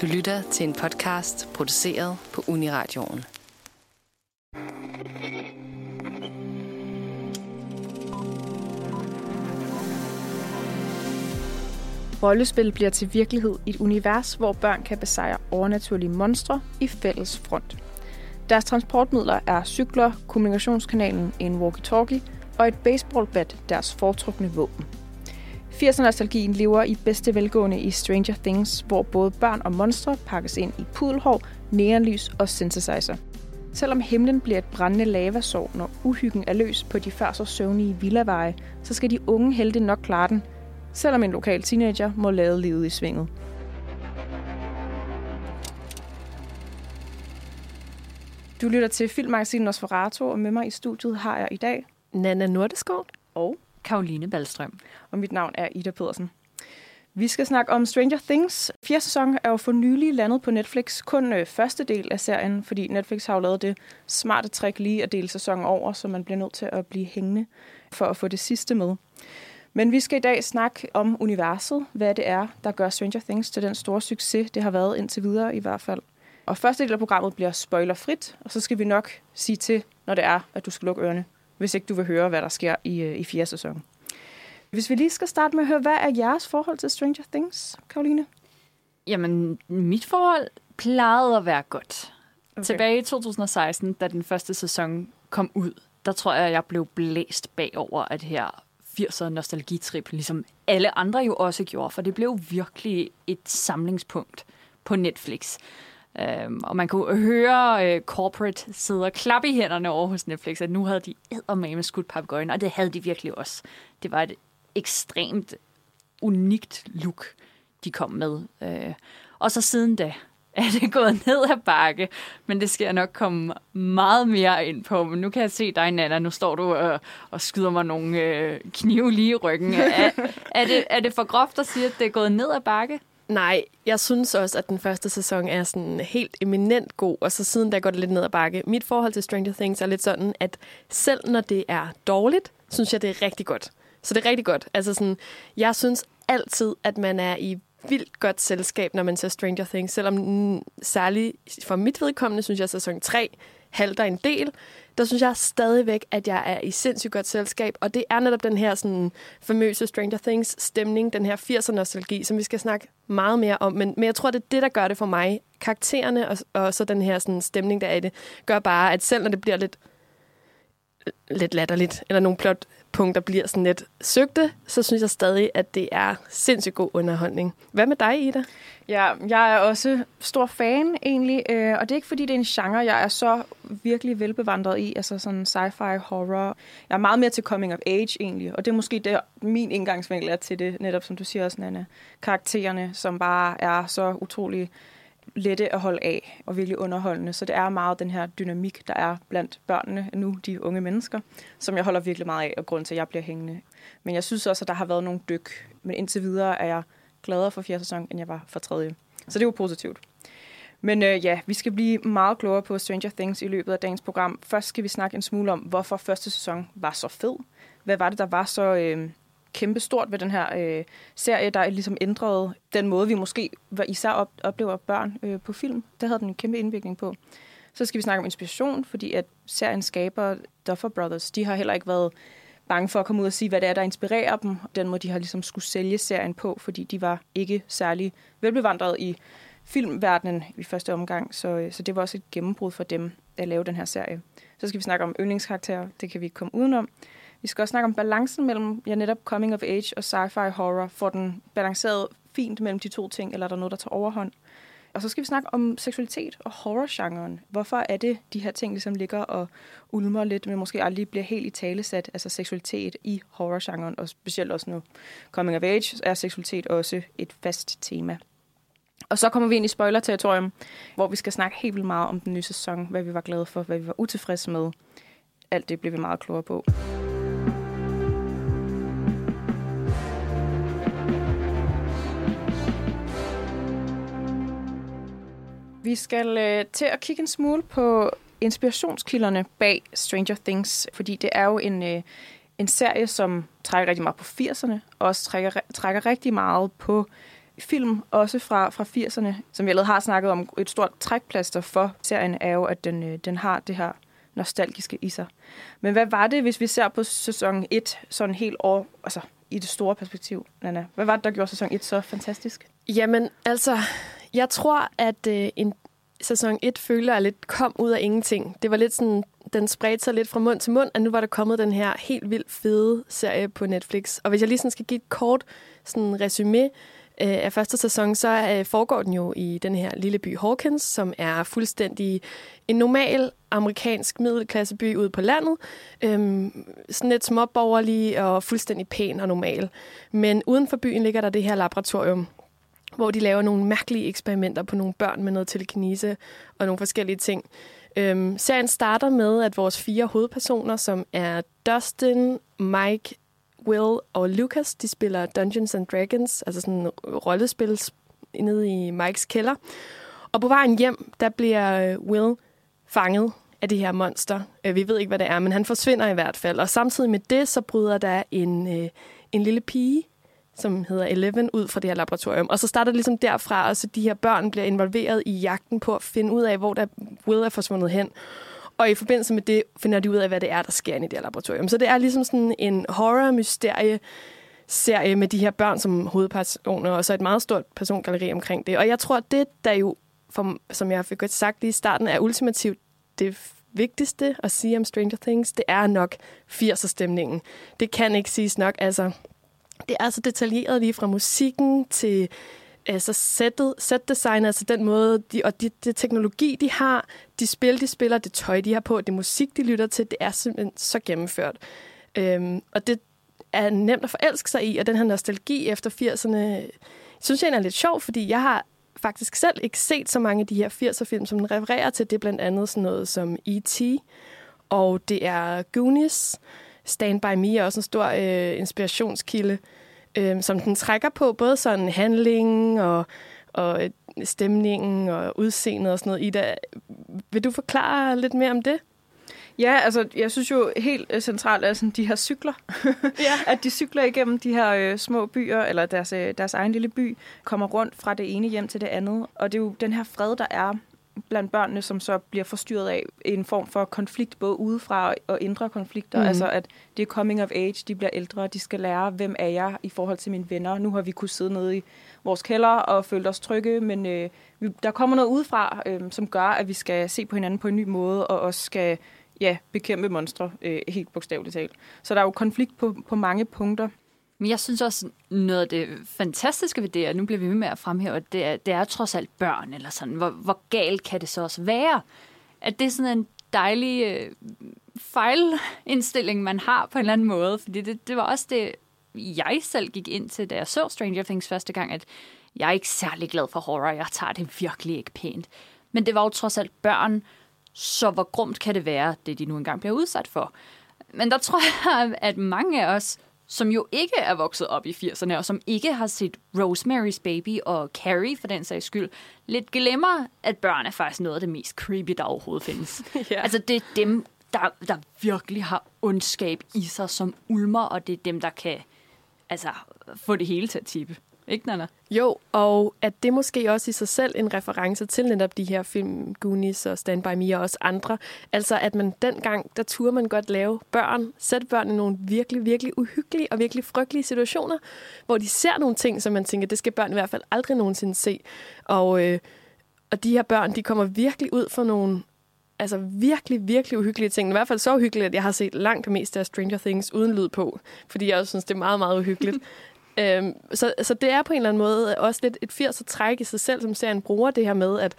Du lytter til en podcast produceret på Uniradioen. Rollespil bliver til virkelighed i et univers, hvor børn kan besejre overnaturlige monstre i fælles front. Deres transportmidler er cykler, kommunikationskanalen, en walkie-talkie og et baseballbat, deres foretrukne våben. 80'er-nostalgien lever i bedste velgående i Stranger Things, hvor både børn og monstre pakkes ind i pudelhår, neonlys og synthesizer. Selvom himlen bliver et brændende lavasår, når uhyggen er løs på de før så søvnige villaveje, så skal de unge helte nok klare den, selvom en lokal teenager må lade livet i svinget. Du lytter til Filmmagasinet Nosferatu, og med mig i studiet har jeg i dag Nana Nordeskov og Karoline Ballstrøm. og mit navn er Ida Pedersen. Vi skal snakke om Stranger Things. Fjerde sæson er jo for nylig landet på Netflix. Kun øh, første del af serien, fordi Netflix har jo lavet det smarte trick lige at dele sæsonen over, så man bliver nødt til at blive hængende for at få det sidste med. Men vi skal i dag snakke om universet, hvad det er, der gør Stranger Things til den store succes, det har været indtil videre i hvert fald. Og første del af programmet bliver spoilerfrit, og så skal vi nok sige til, når det er, at du skal lukke ørerne, hvis ikke du vil høre, hvad der sker i, øh, i fjerde sæson. Hvis vi lige skal starte med at høre, hvad er jeres forhold til Stranger Things, Karoline? Jamen, mit forhold plejede at være godt. Okay. Tilbage i 2016, da den første sæson kom ud, der tror jeg, jeg blev blæst bagover af det her 80'er nostalgitrip, ligesom alle andre jo også gjorde, for det blev virkelig et samlingspunkt på Netflix. Øhm, og man kunne høre øh, corporate sidde og klappe i hænderne over hos Netflix, at nu havde de eddermame skudt papegøjen, og det havde de virkelig også. Det var et ekstremt unikt look, de kom med. Øh, og så siden da er det gået ned ad bakke, men det skal jeg nok komme meget mere ind på. Men nu kan jeg se dig, Nana, nu står du og, og skyder mig nogle øh, knive lige i ryggen. Er, er, det, er det for groft at sige, at det er gået ned ad bakke? Nej, jeg synes også, at den første sæson er sådan helt eminent god, og så siden der går det lidt ned ad bakke. Mit forhold til Stranger Things er lidt sådan, at selv når det er dårligt, synes jeg, det er rigtig godt. Så det er rigtig godt. Altså sådan, jeg synes altid, at man er i vildt godt selskab, når man ser Stranger Things. Selvom mm, særligt for mit vedkommende, synes jeg, at sæson 3 halter en del. Der synes jeg stadigvæk, at jeg er i sindssygt godt selskab. Og det er netop den her sådan, famøse Stranger Things stemning, den her 80'er nostalgi, som vi skal snakke meget mere om. Men, men jeg tror, det er det, der gør det for mig. Karaktererne og, og så den her sådan, stemning, der er i det, gør bare, at selv når det bliver lidt lidt latterligt, eller nogle plotpunkter bliver sådan lidt søgte, så synes jeg stadig, at det er sindssygt god underholdning. Hvad med dig, Ida? Ja, jeg er også stor fan egentlig, øh, og det er ikke fordi, det er en genre, jeg er så virkelig velbevandret i, altså sådan sci-fi, horror. Jeg er meget mere til coming of age egentlig, og det er måske det, min indgangsvinkel er til det, netop som du siger også, Nana. Karaktererne, som bare er så utrolig lette at holde af og virkelig underholdende. Så det er meget den her dynamik, der er blandt børnene, nu de unge mennesker, som jeg holder virkelig meget af, og grund til, at jeg bliver hængende. Men jeg synes også, at der har været nogle dyk. Men indtil videre er jeg gladere for fjerde sæson, end jeg var for tredje. Så det er jo positivt. Men øh, ja, vi skal blive meget klogere på Stranger Things i løbet af dagens program. Først skal vi snakke en smule om, hvorfor første sæson var så fed. Hvad var det, der var så øh, kæmpe stort ved den her øh, serie, der ligesom ændrede den måde, vi måske især op, oplever børn øh, på film. Der havde den en kæmpe indvirkning på. Så skal vi snakke om inspiration, fordi at serien skaber Duffer Brothers, de har heller ikke været bange for at komme ud og sige, hvad det er, der inspirerer dem. Den måde, de har ligesom skulle sælge serien på, fordi de var ikke særlig velbevandret i filmverdenen i første omgang, så, øh, så det var også et gennembrud for dem at lave den her serie. Så skal vi snakke om yndlingskarakterer, det kan vi ikke komme udenom. Vi skal også snakke om balancen mellem ja, netop coming of age og sci-fi horror. Får den balanceret fint mellem de to ting, eller er der noget, der tager overhånd? Og så skal vi snakke om seksualitet og horrorgenren. Hvorfor er det, de her ting ligesom ligger og ulmer lidt, men måske aldrig bliver helt i talesat, altså seksualitet i horrorgenren, og specielt også nu coming of age, er seksualitet også et fast tema. Og så kommer vi ind i spoiler-territorium, hvor vi skal snakke helt vildt meget om den nye sæson, hvad vi var glade for, hvad vi var utilfredse med. Alt det bliver vi meget klogere på. Vi skal øh, til at kigge en smule på inspirationskilderne bag Stranger Things, fordi det er jo en, øh, en serie, som trækker rigtig meget på 80'erne, og også trækker, trækker rigtig meget på film, også fra, fra 80'erne, som vi allerede har snakket om. Et stort trækplaster for serien er jo, at den, øh, den har det her nostalgiske i sig. Men hvad var det, hvis vi ser på sæson 1 sådan helt år, altså i det store perspektiv, Nana? Hvad var det, der gjorde sæson 1 så fantastisk? Jamen, altså, jeg tror, at øh, en sæson 1 føler jeg lidt kom ud af ingenting. Det var lidt sådan, den spredte sig lidt fra mund til mund, og nu var der kommet den her helt vildt fede serie på Netflix. Og hvis jeg lige sådan skal give et kort sådan resume øh, af første sæson, så øh, foregår den jo i den her lille by Hawkins, som er fuldstændig en normal amerikansk middelklasseby ude på landet. Øhm, sådan lidt småborgerlig og fuldstændig pæn og normal. Men uden for byen ligger der det her laboratorium, hvor de laver nogle mærkelige eksperimenter på nogle børn med noget telekinese og nogle forskellige ting. Øhm, serien starter med, at vores fire hovedpersoner, som er Dustin, Mike, Will og Lucas, de spiller Dungeons and Dragons, altså sådan rollespil nede i Mikes kælder. Og på vejen hjem, der bliver øh, Will fanget af det her monster. Øh, vi ved ikke, hvad det er, men han forsvinder i hvert fald. Og samtidig med det, så bryder der en, øh, en lille pige som hedder Eleven, ud fra det her laboratorium. Og så starter det ligesom derfra, og så de her børn bliver involveret i jagten på at finde ud af, hvor der Will er forsvundet hen. Og i forbindelse med det finder de ud af, hvad det er, der sker i det her laboratorium. Så det er ligesom sådan en horror-mysterie, serie med de her børn som hovedpersoner, og så et meget stort persongalleri omkring det. Og jeg tror, at det, der jo, for, som jeg fik sagt lige i starten, er ultimativt det vigtigste at sige om Stranger Things, det er nok 80'er-stemningen. Det kan ikke siges nok. Altså, det er så detaljeret lige fra musikken til altså sættet, setdesign, altså den måde, de, og de, det teknologi, de har, de spil, de spiller, det tøj, de har på, det musik, de lytter til, det er simpelthen så gennemført. Øhm, og det er nemt at forelske sig i, og den her nostalgi efter 80'erne, synes jeg er lidt sjov, fordi jeg har faktisk selv ikke set så mange af de her 80'er-film, som den refererer til. Det er blandt andet sådan noget som E.T., og det er Goonies, Stand By Me er også en stor øh, inspirationskilde, øh, som den trækker på, både sådan handling og, og øh, stemningen og udseendet og sådan noget. Ida, vil du forklare lidt mere om det? Ja, altså jeg synes jo helt øh, centralt er sådan de her cykler. ja. at de cykler igennem de her øh, små byer, eller deres, øh, deres egen lille by, kommer rundt fra det ene hjem til det andet. Og det er jo den her fred, der er blandt børnene, som så bliver forstyrret af en form for konflikt, både udefra og indre konflikter. Mm. Altså at det er coming of age, de bliver ældre, de skal lære, hvem er jeg i forhold til mine venner. Nu har vi kunnet sidde nede i vores kælder og følt os trygge, men øh, vi, der kommer noget udefra, øh, som gør, at vi skal se på hinanden på en ny måde, og også skal ja, bekæmpe monstre, øh, helt bogstaveligt talt. Så der er jo konflikt på, på mange punkter. Men jeg synes også, noget af det fantastiske ved det, og nu bliver vi med at fremhæve, det er, det er trods alt børn, eller sådan, hvor, hvor galt kan det så også være? At det er sådan en dejlig øh, fejlindstilling, man har på en eller anden måde, fordi det, det var også det, jeg selv gik ind til, da jeg så Stranger Things første gang, at jeg er ikke særlig glad for horror, jeg tager det virkelig ikke pænt. Men det var jo trods alt børn, så hvor grumt kan det være, det de nu engang bliver udsat for? Men der tror jeg, at mange af os som jo ikke er vokset op i 80'erne, og som ikke har set Rosemary's Baby og Carrie for den sags skyld, lidt glemmer, at børn er faktisk noget af det mest creepy, der overhovedet findes. ja. Altså, det er dem, der, der virkelig har ondskab i sig som ulmer, og det er dem, der kan altså, få det hele til at tippe. Ikke, Nana? Jo, og at det måske også i sig selv en reference til netop de her film, Goonies og Stand By Me og også andre. Altså, at man dengang, der turde man godt lave børn, sætte børn i nogle virkelig, virkelig uhyggelige og virkelig frygtelige situationer, hvor de ser nogle ting, som man tænker, det skal børn i hvert fald aldrig nogensinde se. Og, øh, og de her børn, de kommer virkelig ud for nogle altså virkelig, virkelig uhyggelige ting. I hvert fald så uhyggeligt, at jeg har set langt det meste af Stranger Things uden lyd på, fordi jeg også synes, det er meget, meget uhyggeligt. Øhm, så, så det er på en eller anden måde også lidt et 80'er træk i sig selv, som serien bruger det her med, at,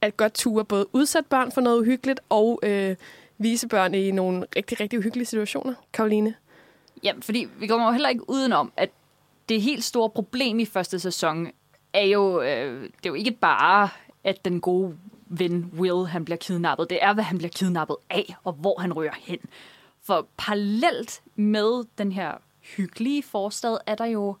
at godt ture både udsat børn for noget uhyggeligt, og øh, vise børn i nogle rigtig, rigtig uhyggelige situationer. Karoline? Ja, fordi vi kommer jo heller ikke udenom, at det helt store problem i første sæson er jo, øh, det er jo ikke bare, at den gode ven Will, han bliver kidnappet. Det er, hvad han bliver kidnappet af, og hvor han rører hen. For parallelt med den her hyggelige forstad er der jo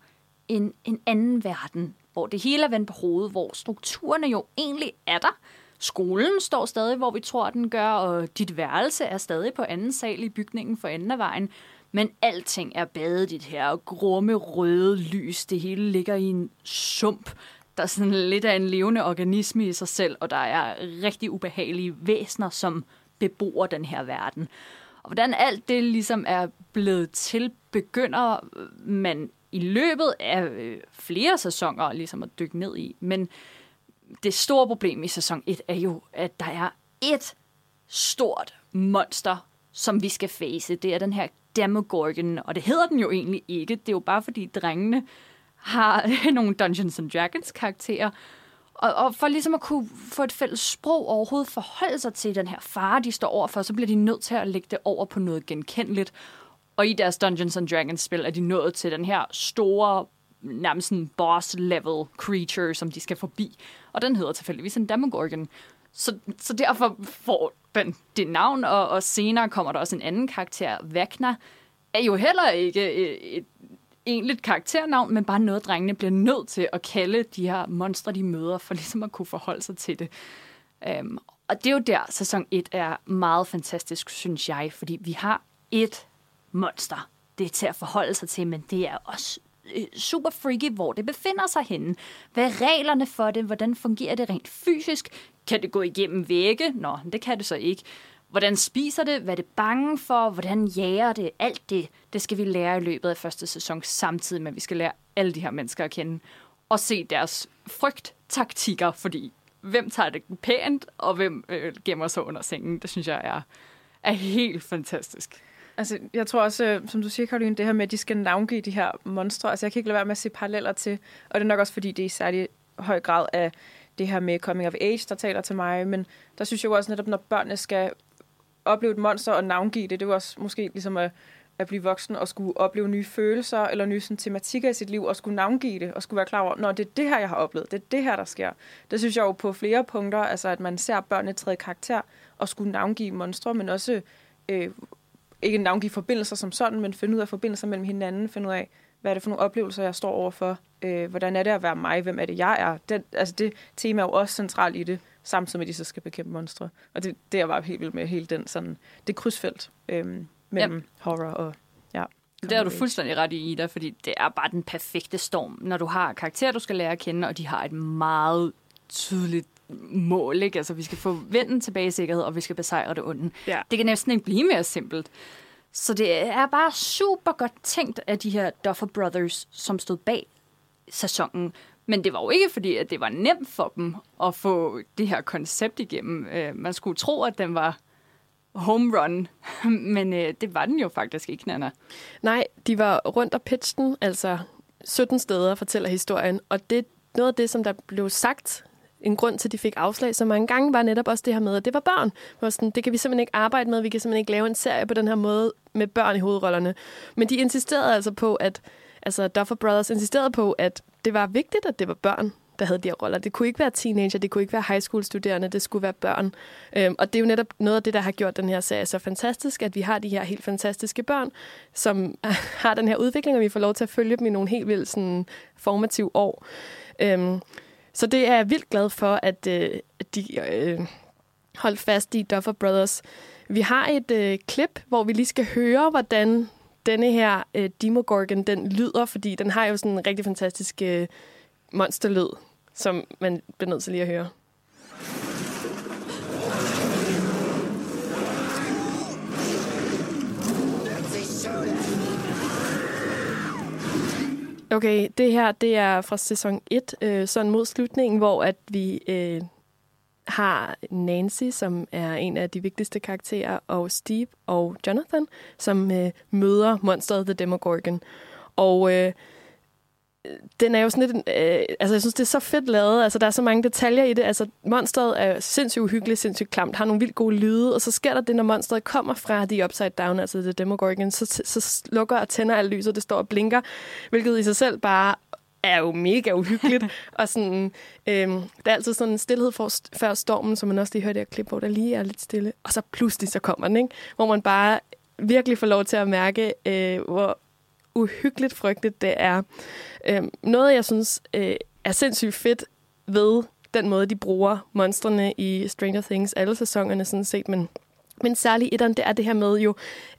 en, en anden verden, hvor det hele er vendt på hovedet, hvor strukturerne jo egentlig er der. Skolen står stadig, hvor vi tror, den gør, og dit værelse er stadig på anden sal i bygningen for enden af vejen. Men alting er badet i det her grumme røde lys. Det hele ligger i en sump, der er sådan lidt af en levende organisme i sig selv, og der er rigtig ubehagelige væsener, som bebor den her verden. Hvordan alt det ligesom er blevet til, begynder man i løbet af øh, flere sæsoner ligesom at dykke ned i. Men det store problem i sæson 1 er jo, at der er et stort monster, som vi skal face. Det er den her Demogorgon, og det hedder den jo egentlig ikke. Det er jo bare fordi drengene har nogle Dungeons and Dragons karakterer, og, og for ligesom at kunne få et fælles sprog overhovedet forholde sig til den her fare, de står overfor, så bliver de nødt til at lægge det over på noget genkendeligt. Og i deres Dungeons and Dragons spil er de nået til den her store, nærmest sådan boss-level creature, som de skal forbi. Og den hedder tilfældigvis en Demogorgon. Så, så derfor får den det navn, og, og senere kommer der også en anden karakter, Vækner, er jo heller ikke et, et egentligt karakternavn, men bare noget, drengene bliver nødt til at kalde de her monstre, de møder, for ligesom at kunne forholde sig til det. Um, og det er jo der, sæson 1 er meget fantastisk, synes jeg, fordi vi har et monster, det er til at forholde sig til, men det er også øh, super freaky, hvor det befinder sig henne. Hvad er reglerne for det? Hvordan fungerer det rent fysisk? Kan det gå igennem vægge? Nå, det kan det så ikke. Hvordan spiser det? Hvad er det bange for? Hvordan jager det? Alt det, det skal vi lære i løbet af første sæson, samtidig med, at vi skal lære alle de her mennesker at kende. Og se deres frygttaktikker, fordi hvem tager det pænt, og hvem øh, gemmer sig under sengen, det synes jeg er, er helt fantastisk. Altså, jeg tror også, øh, som du siger, Karoline, det her med, at de skal navngive de her monstre. Altså, jeg kan ikke lade være med at se paralleller til, og det er nok også, fordi det er i særlig høj grad af det her med coming of age, der taler til mig, men der synes jeg jo også netop, når børnene skal opleve et monster og navngive det, det er også måske ligesom at, at blive voksen og skulle opleve nye følelser eller nye sådan, tematikker i sit liv og skulle navngive det og skulle være klar over, når det er det her, jeg har oplevet, det er det her, der sker. Det synes jeg jo på flere punkter, altså at man ser børnene træde karakter og skulle navngive monstre, men også øh, ikke navngive forbindelser som sådan, men finde ud af forbindelser mellem hinanden, finde ud af, hvad er det for nogle oplevelser, jeg står overfor, øh, hvordan er det at være mig, hvem er det, jeg er. Det, altså det tema er jo også centralt i det, samtidig med, at de så skal bekæmpe monstre. Og det, det er jeg bare helt vildt med, hele den sådan, det krydsfelt øh, mellem yep. horror og ja. Det er du fuldstændig ret i, Ida, fordi det er bare den perfekte storm, når du har karakterer, du skal lære at kende, og de har et meget tydeligt mål. Ikke? Altså, vi skal få vinden tilbage i sikkerhed, og vi skal besejre det onde. Ja. Det kan næsten ikke blive mere simpelt. Så det er bare super godt tænkt af de her Duffer Brothers, som stod bag sæsonen. Men det var jo ikke fordi, at det var nemt for dem at få det her koncept igennem. Øh, man skulle tro, at den var home run, men øh, det var den jo faktisk ikke, Nana. Nej, de var rundt og pitchede den, altså 17 steder fortæller historien, og det noget af det, som der blev sagt en grund til, at de fik afslag så mange gange, var netop også det her med, at det var børn. Var sådan, det kan vi simpelthen ikke arbejde med. Vi kan simpelthen ikke lave en serie på den her måde med børn i hovedrollerne. Men de insisterede altså på, at altså Duffer Brothers insisterede på, at det var vigtigt, at det var børn, der havde de her roller. Det kunne ikke være teenager, det kunne ikke være high school studerende, det skulle være børn. Øhm, og det er jo netop noget af det, der har gjort den her serie så fantastisk, at vi har de her helt fantastiske børn, som har den her udvikling, og vi får lov til at følge dem i nogle helt vildt sådan, formative år. Øhm, så det er jeg vildt glad for, at øh, de øh, holdt fast i Duffer Brothers. Vi har et øh, klip, hvor vi lige skal høre, hvordan denne her øh, Demogorgon, den lyder, fordi den har jo sådan en rigtig fantastisk øh, monsterlyd, som man bliver nødt til lige at høre. Okay, det her det er fra sæson 1, øh, sådan mod slutningen, hvor at vi øh, har Nancy, som er en af de vigtigste karakterer, og Steve og Jonathan, som øh, møder monsteret The Demogorgon. Og øh, den er jo sådan lidt... Øh, altså, jeg synes, det er så fedt lavet. Altså, der er så mange detaljer i det. Altså, monsteret er sindssygt uhyggeligt, sindssygt klamt, har nogle vildt gode lyde, og så sker der det, når monsteret kommer fra The Upside Down, altså The Demogorgon, så, så slukker og tænder alt lyset, det står og blinker, hvilket i sig selv bare er jo mega uhyggeligt. og sådan, øhm, der er altid sådan en stillhed for, før stormen, som man også lige hørte i klip, hvor der lige er lidt stille. Og så pludselig så kommer den, ikke? hvor man bare virkelig får lov til at mærke, øh, hvor uhyggeligt frygteligt det er. Øh, noget, jeg synes øh, er sindssygt fedt ved den måde, de bruger monstrene i Stranger Things, alle sæsonerne sådan set, men men særligt etteren, det er det her med jo,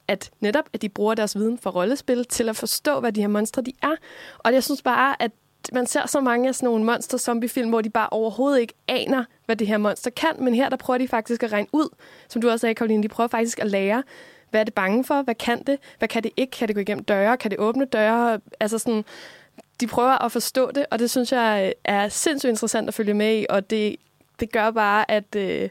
at netop, at de bruger deres viden for rollespil til at forstå, hvad de her monstre de er. Og jeg synes bare, at man ser så mange af sådan nogle monster-zombie-film, hvor de bare overhovedet ikke aner, hvad det her monster kan. Men her, der prøver de faktisk at regne ud, som du også sagde, Karoline, de prøver faktisk at lære, hvad er det bange for? Hvad kan det? Hvad kan det ikke? Kan det gå igennem døre? Kan det åbne døre? Altså sådan, de prøver at forstå det, og det synes jeg er sindssygt interessant at følge med i, og det, det gør bare, at, øh,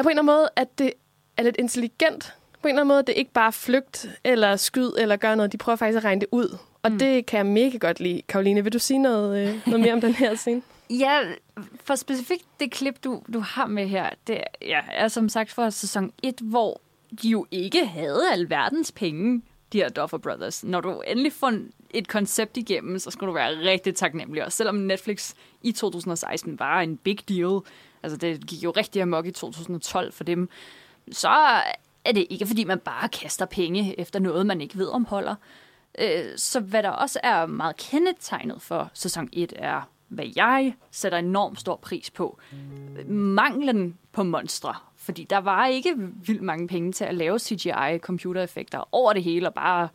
at på en eller anden måde, at det er lidt intelligent. På en eller anden måde, det er ikke bare flygt eller skyd eller gør noget. De prøver faktisk at regne det ud. Og mm. det kan jeg mega godt lide. Karoline, vil du sige noget, øh, noget mere om den her scene? Ja, for specifikt det klip, du, du har med her, det ja, er som sagt fra sæson 1, hvor de jo ikke havde alverdens penge, de her Duffer Brothers. Når du endelig får et koncept igennem, så skal du være rigtig taknemmelig. Og selvom Netflix i 2016 var en big deal, altså det gik jo rigtig amok i 2012 for dem, så er det ikke, fordi man bare kaster penge efter noget, man ikke ved om holder. Øh, så hvad der også er meget kendetegnet for sæson 1 er, hvad jeg sætter enormt stor pris på, manglen på monstre. Fordi der var ikke vildt mange penge til at lave CGI-computereffekter over det hele, og bare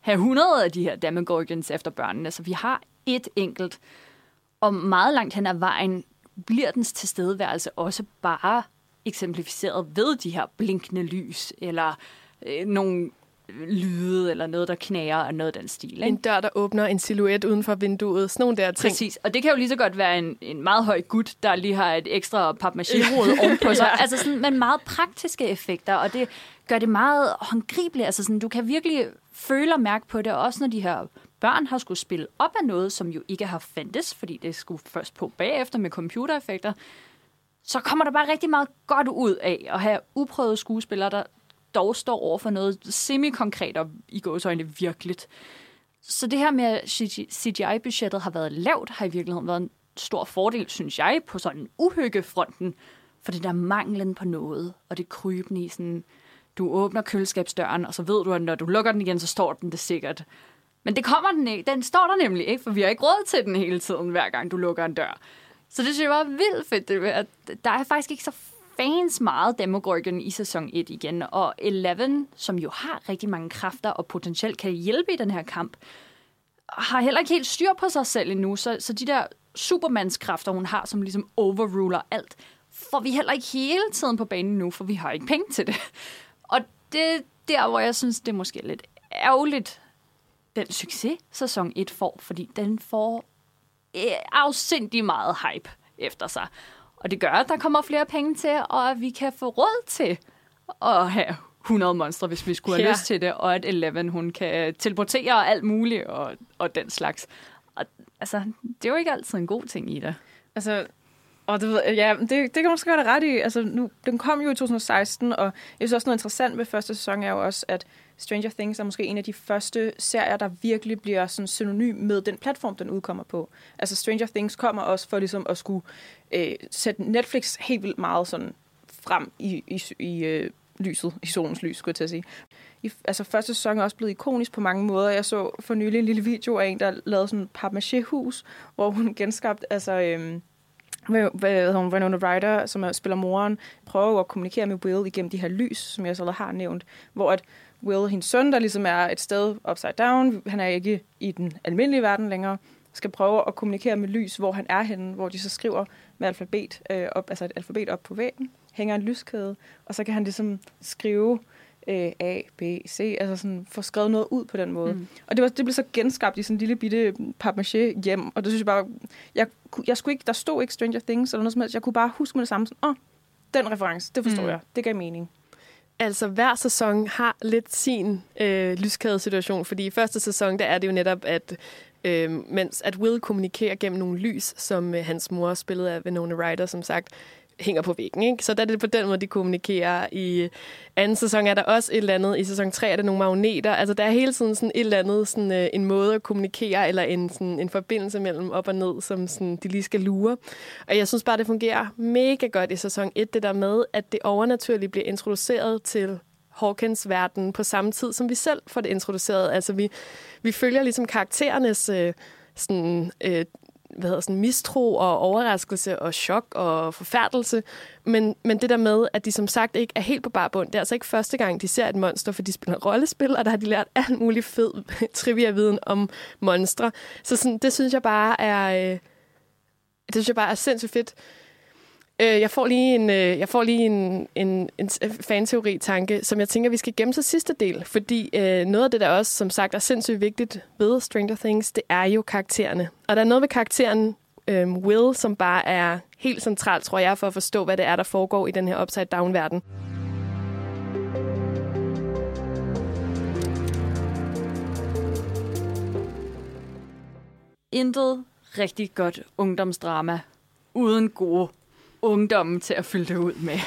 have 100 af de her Demogorgons efter børnene. Så vi har et enkelt, og meget langt hen ad vejen bliver dens tilstedeværelse også bare eksemplificeret ved de her blinkende lys, eller øh, nogle lyde, eller noget, der knager, og noget af den stil. Ikke? En dør, der åbner en silhuet uden for vinduet. Sådan nogle der ting. Præcis. Og det kan jo lige så godt være en, en meget høj gut, der lige har et ekstra papmaché-hoved ovenpå sig. ja. Altså sådan, men meget praktiske effekter, og det gør det meget håndgribeligt. Altså sådan, du kan virkelig føle og mærke på det, også når de her børn har skulle spille op af noget, som jo ikke har fandtes, fordi det skulle først på bagefter med computereffekter, så kommer der bare rigtig meget godt ud af at have uprøvede skuespillere, der dog står over for noget semi-konkret og i gåsøjne virkeligt. Så det her med, at CGI-budgettet har været lavt, har i virkeligheden været en stor fordel, synes jeg, på sådan uhyggefronten. For det der manglen på noget, og det krybende i sådan, du åbner køleskabsdøren, og så ved du, at når du lukker den igen, så står den det sikkert. Men det kommer den ikke. Den står der nemlig ikke, for vi har ikke råd til den hele tiden, hver gang du lukker en dør. Så det synes jeg var vildt fedt, det, at der er faktisk ikke så fans meget Demogorgon i sæson 1 igen, og Eleven, som jo har rigtig mange kræfter og potentielt kan hjælpe i den her kamp, har heller ikke helt styr på sig selv endnu, så, så de der supermandskræfter, hun har, som ligesom overruler alt, får vi heller ikke hele tiden på banen nu, for vi har ikke penge til det. Og det er der, hvor jeg synes, det er måske lidt ærgerligt, den succes, sæson 1 får, fordi den får øh, afsindig meget hype efter sig. Og det gør, at der kommer flere penge til, og at vi kan få råd til at have 100 monstre, hvis vi skulle have ja. lyst til det, og at Eleven, hun kan teleportere alt muligt og, og den slags. Og, altså, det er jo ikke altid en god ting i det. Altså, og det, ja, det, det kan man måske godt ret i. Altså, nu, den kom jo i 2016, og jeg synes også noget interessant ved første sæson er jo også, at Stranger Things er måske en af de første serier, der virkelig bliver sådan synonym med den platform, den udkommer på. Altså Stranger Things kommer også for ligesom at skulle øh, sætte Netflix helt vildt meget sådan frem i, i, i øh, lyset, i solens lys, skulle jeg til at sige. I, altså første sæson er også blevet ikonisk på mange måder. Jeg så for nylig en lille video af en, der lavede sådan et hus hvor hun genskabte, altså... Øh, hvad hedder hun, Winona Ryder, som er, spiller moren, prøver at kommunikere med Will igennem de her lys, som jeg så har nævnt, hvor at Will, hendes søn, der ligesom er et sted upside down, han er ikke i den almindelige verden længere, skal prøve at kommunikere med lys, hvor han er henne, hvor de så skriver med alfabet øh, op, altså et alfabet op på væggen, hænger en lyskæde, og så kan han ligesom skrive øh, A, B, C, altså sådan få skrevet noget ud på den måde. Mm. Og det, var, det blev så genskabt i sådan en lille bitte papmaché hjem, og det synes jeg bare, jeg, jeg skulle ikke, der stod ikke Stranger Things eller noget som helst, jeg kunne bare huske med det samme, sådan, åh, oh, den reference, det forstår mm. jeg, det gav mening. Altså, hver sæson har lidt sin øh, lyskæde-situation, fordi i første sæson, der er det jo netop, at øh, mens at Will kommunikerer gennem nogle lys, som øh, hans mor spillede af Winona Ryder, som sagt, hænger på væggen. Ikke? Så der er det på den måde, de kommunikerer. I anden sæson er der også et eller andet. I sæson 3 er der nogle magneter. Altså, der er hele tiden sådan et eller andet, sådan, øh, en måde at kommunikere, eller en, sådan, en forbindelse mellem op og ned, som sådan, de lige skal lure. Og jeg synes bare, det fungerer mega godt i sæson 1, det der med, at det overnaturligt bliver introduceret til Hawkins verden på samme tid, som vi selv får det introduceret. Altså, vi, vi følger ligesom karakterernes øh, sådan, øh, hvad hedder, sådan mistro og overraskelse og chok og forfærdelse. Men, men det der med, at de som sagt ikke er helt på bar bund, det er altså ikke første gang, de ser et monster, for de spiller rollespil, og der har de lært alt muligt fed trivia-viden om monstre. Så sådan, det synes jeg bare er... Øh, det synes jeg bare er sindssygt fedt. Øh, jeg får lige en, øh, jeg får lige en, en, en fanteori-tanke, som jeg tænker, vi skal gemme til sidste del. Fordi øh, noget af det, der også, som sagt, er sindssygt vigtigt ved Stranger Things, det er jo karaktererne. Og der er noget ved karakteren øh, Will, som bare er helt centralt, tror jeg, for at forstå, hvad det er, der foregår i den her upside-down-verden. Intet rigtig godt ungdomsdrama uden gode ungdommen til at fylde det ud med.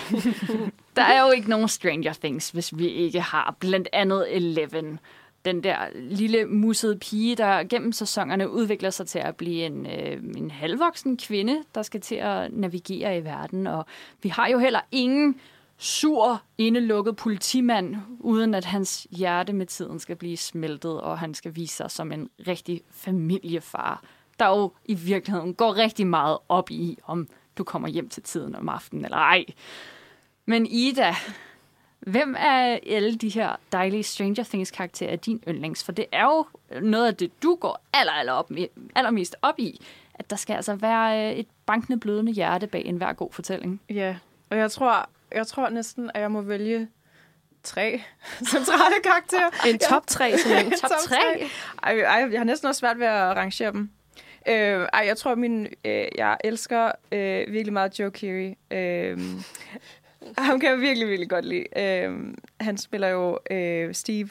der er jo ikke nogen Stranger Things, hvis vi ikke har blandt andet Eleven. Den der lille musede pige, der gennem sæsonerne udvikler sig til at blive en, øh, en halvvoksen kvinde, der skal til at navigere i verden. Og vi har jo heller ingen sur, indelukket politimand, uden at hans hjerte med tiden skal blive smeltet, og han skal vise sig som en rigtig familiefar, der jo i virkeligheden går rigtig meget op i, om du kommer hjem til tiden om aftenen, eller ej. Men Ida, hvem er alle de her dejlige Stranger Things karakterer din yndlings? For det er jo noget af det, du går aller, aller op, allermest op i, at der skal altså være øh, et bankende blødende hjerte bag enhver god fortælling. Ja, og jeg tror, jeg tror næsten, at jeg må vælge tre centrale karakterer. En top tre, sådan en top, top tre. Ej, ej, jeg har næsten også svært ved at rangere dem. Øh, ej, jeg tror, min, øh, jeg elsker øh, virkelig meget Joe Keery. Øh, ham kan jeg virkelig, virkelig godt lide. Øh, han spiller jo øh, Steve,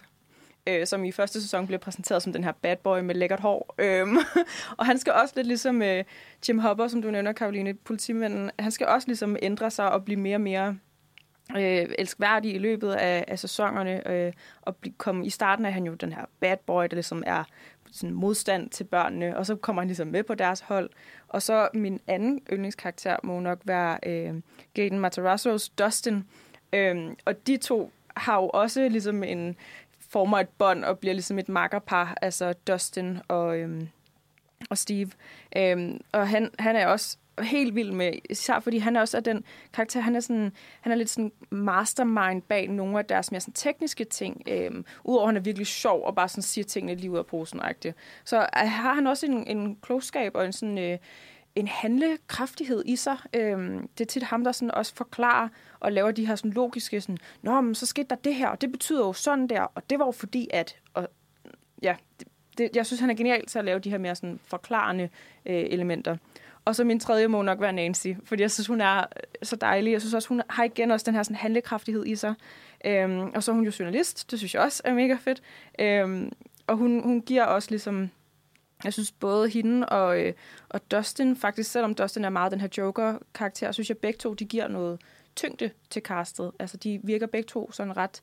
øh, som i første sæson bliver præsenteret som den her bad boy med lækkert hår. Øh, og han skal også lidt ligesom øh, Jim Hopper, som du nævner, Karoline, politimanden, han skal også ligesom ændre sig og blive mere og mere øh, elskværdig i løbet af, af sæsonerne. Øh, og blive, komme, I starten er han jo den her bad boy, der ligesom er sådan modstand til børnene, og så kommer han ligesom med på deres hold. Og så min anden yndlingskarakter må nok være øh, Gaten Matarazzo's Dustin. Øh, og de to har jo også ligesom en former et bånd og bliver ligesom et makkerpar, altså Dustin og, øhm, og Steve. Øhm, og han, han er også helt vild med, især fordi han er også er den karakter, han er, sådan, han er lidt sådan mastermind bag nogle af deres mere sådan tekniske ting. Øhm, Udover at han er virkelig sjov og bare sådan siger tingene lige ud af posen -agtigt. Så øh, har han også en, en klogskab og en sådan... Øh, en handlekraftighed i sig. Øhm, det er tit ham, der sådan også forklarer og laver de her sådan logiske, sådan, Nå, men så skete der det her, og det betyder jo sådan der, og det var jo fordi, at... Og, ja, det, det, jeg synes, han er genial til at lave de her mere sådan forklarende øh, elementer. Og så min tredje må nok være Nancy, fordi jeg synes, hun er øh, så dejlig. Jeg synes også, hun har igen også den her sådan handlekraftighed i sig. Øhm, og så er hun jo journalist, det synes jeg også er mega fedt. Øhm, og hun, hun giver også ligesom, jeg synes både hende og, øh, og Dustin, faktisk selvom Dustin er meget den her Joker-karakter, synes jeg begge to, de giver noget tyngde til castet. Altså de virker begge to sådan ret,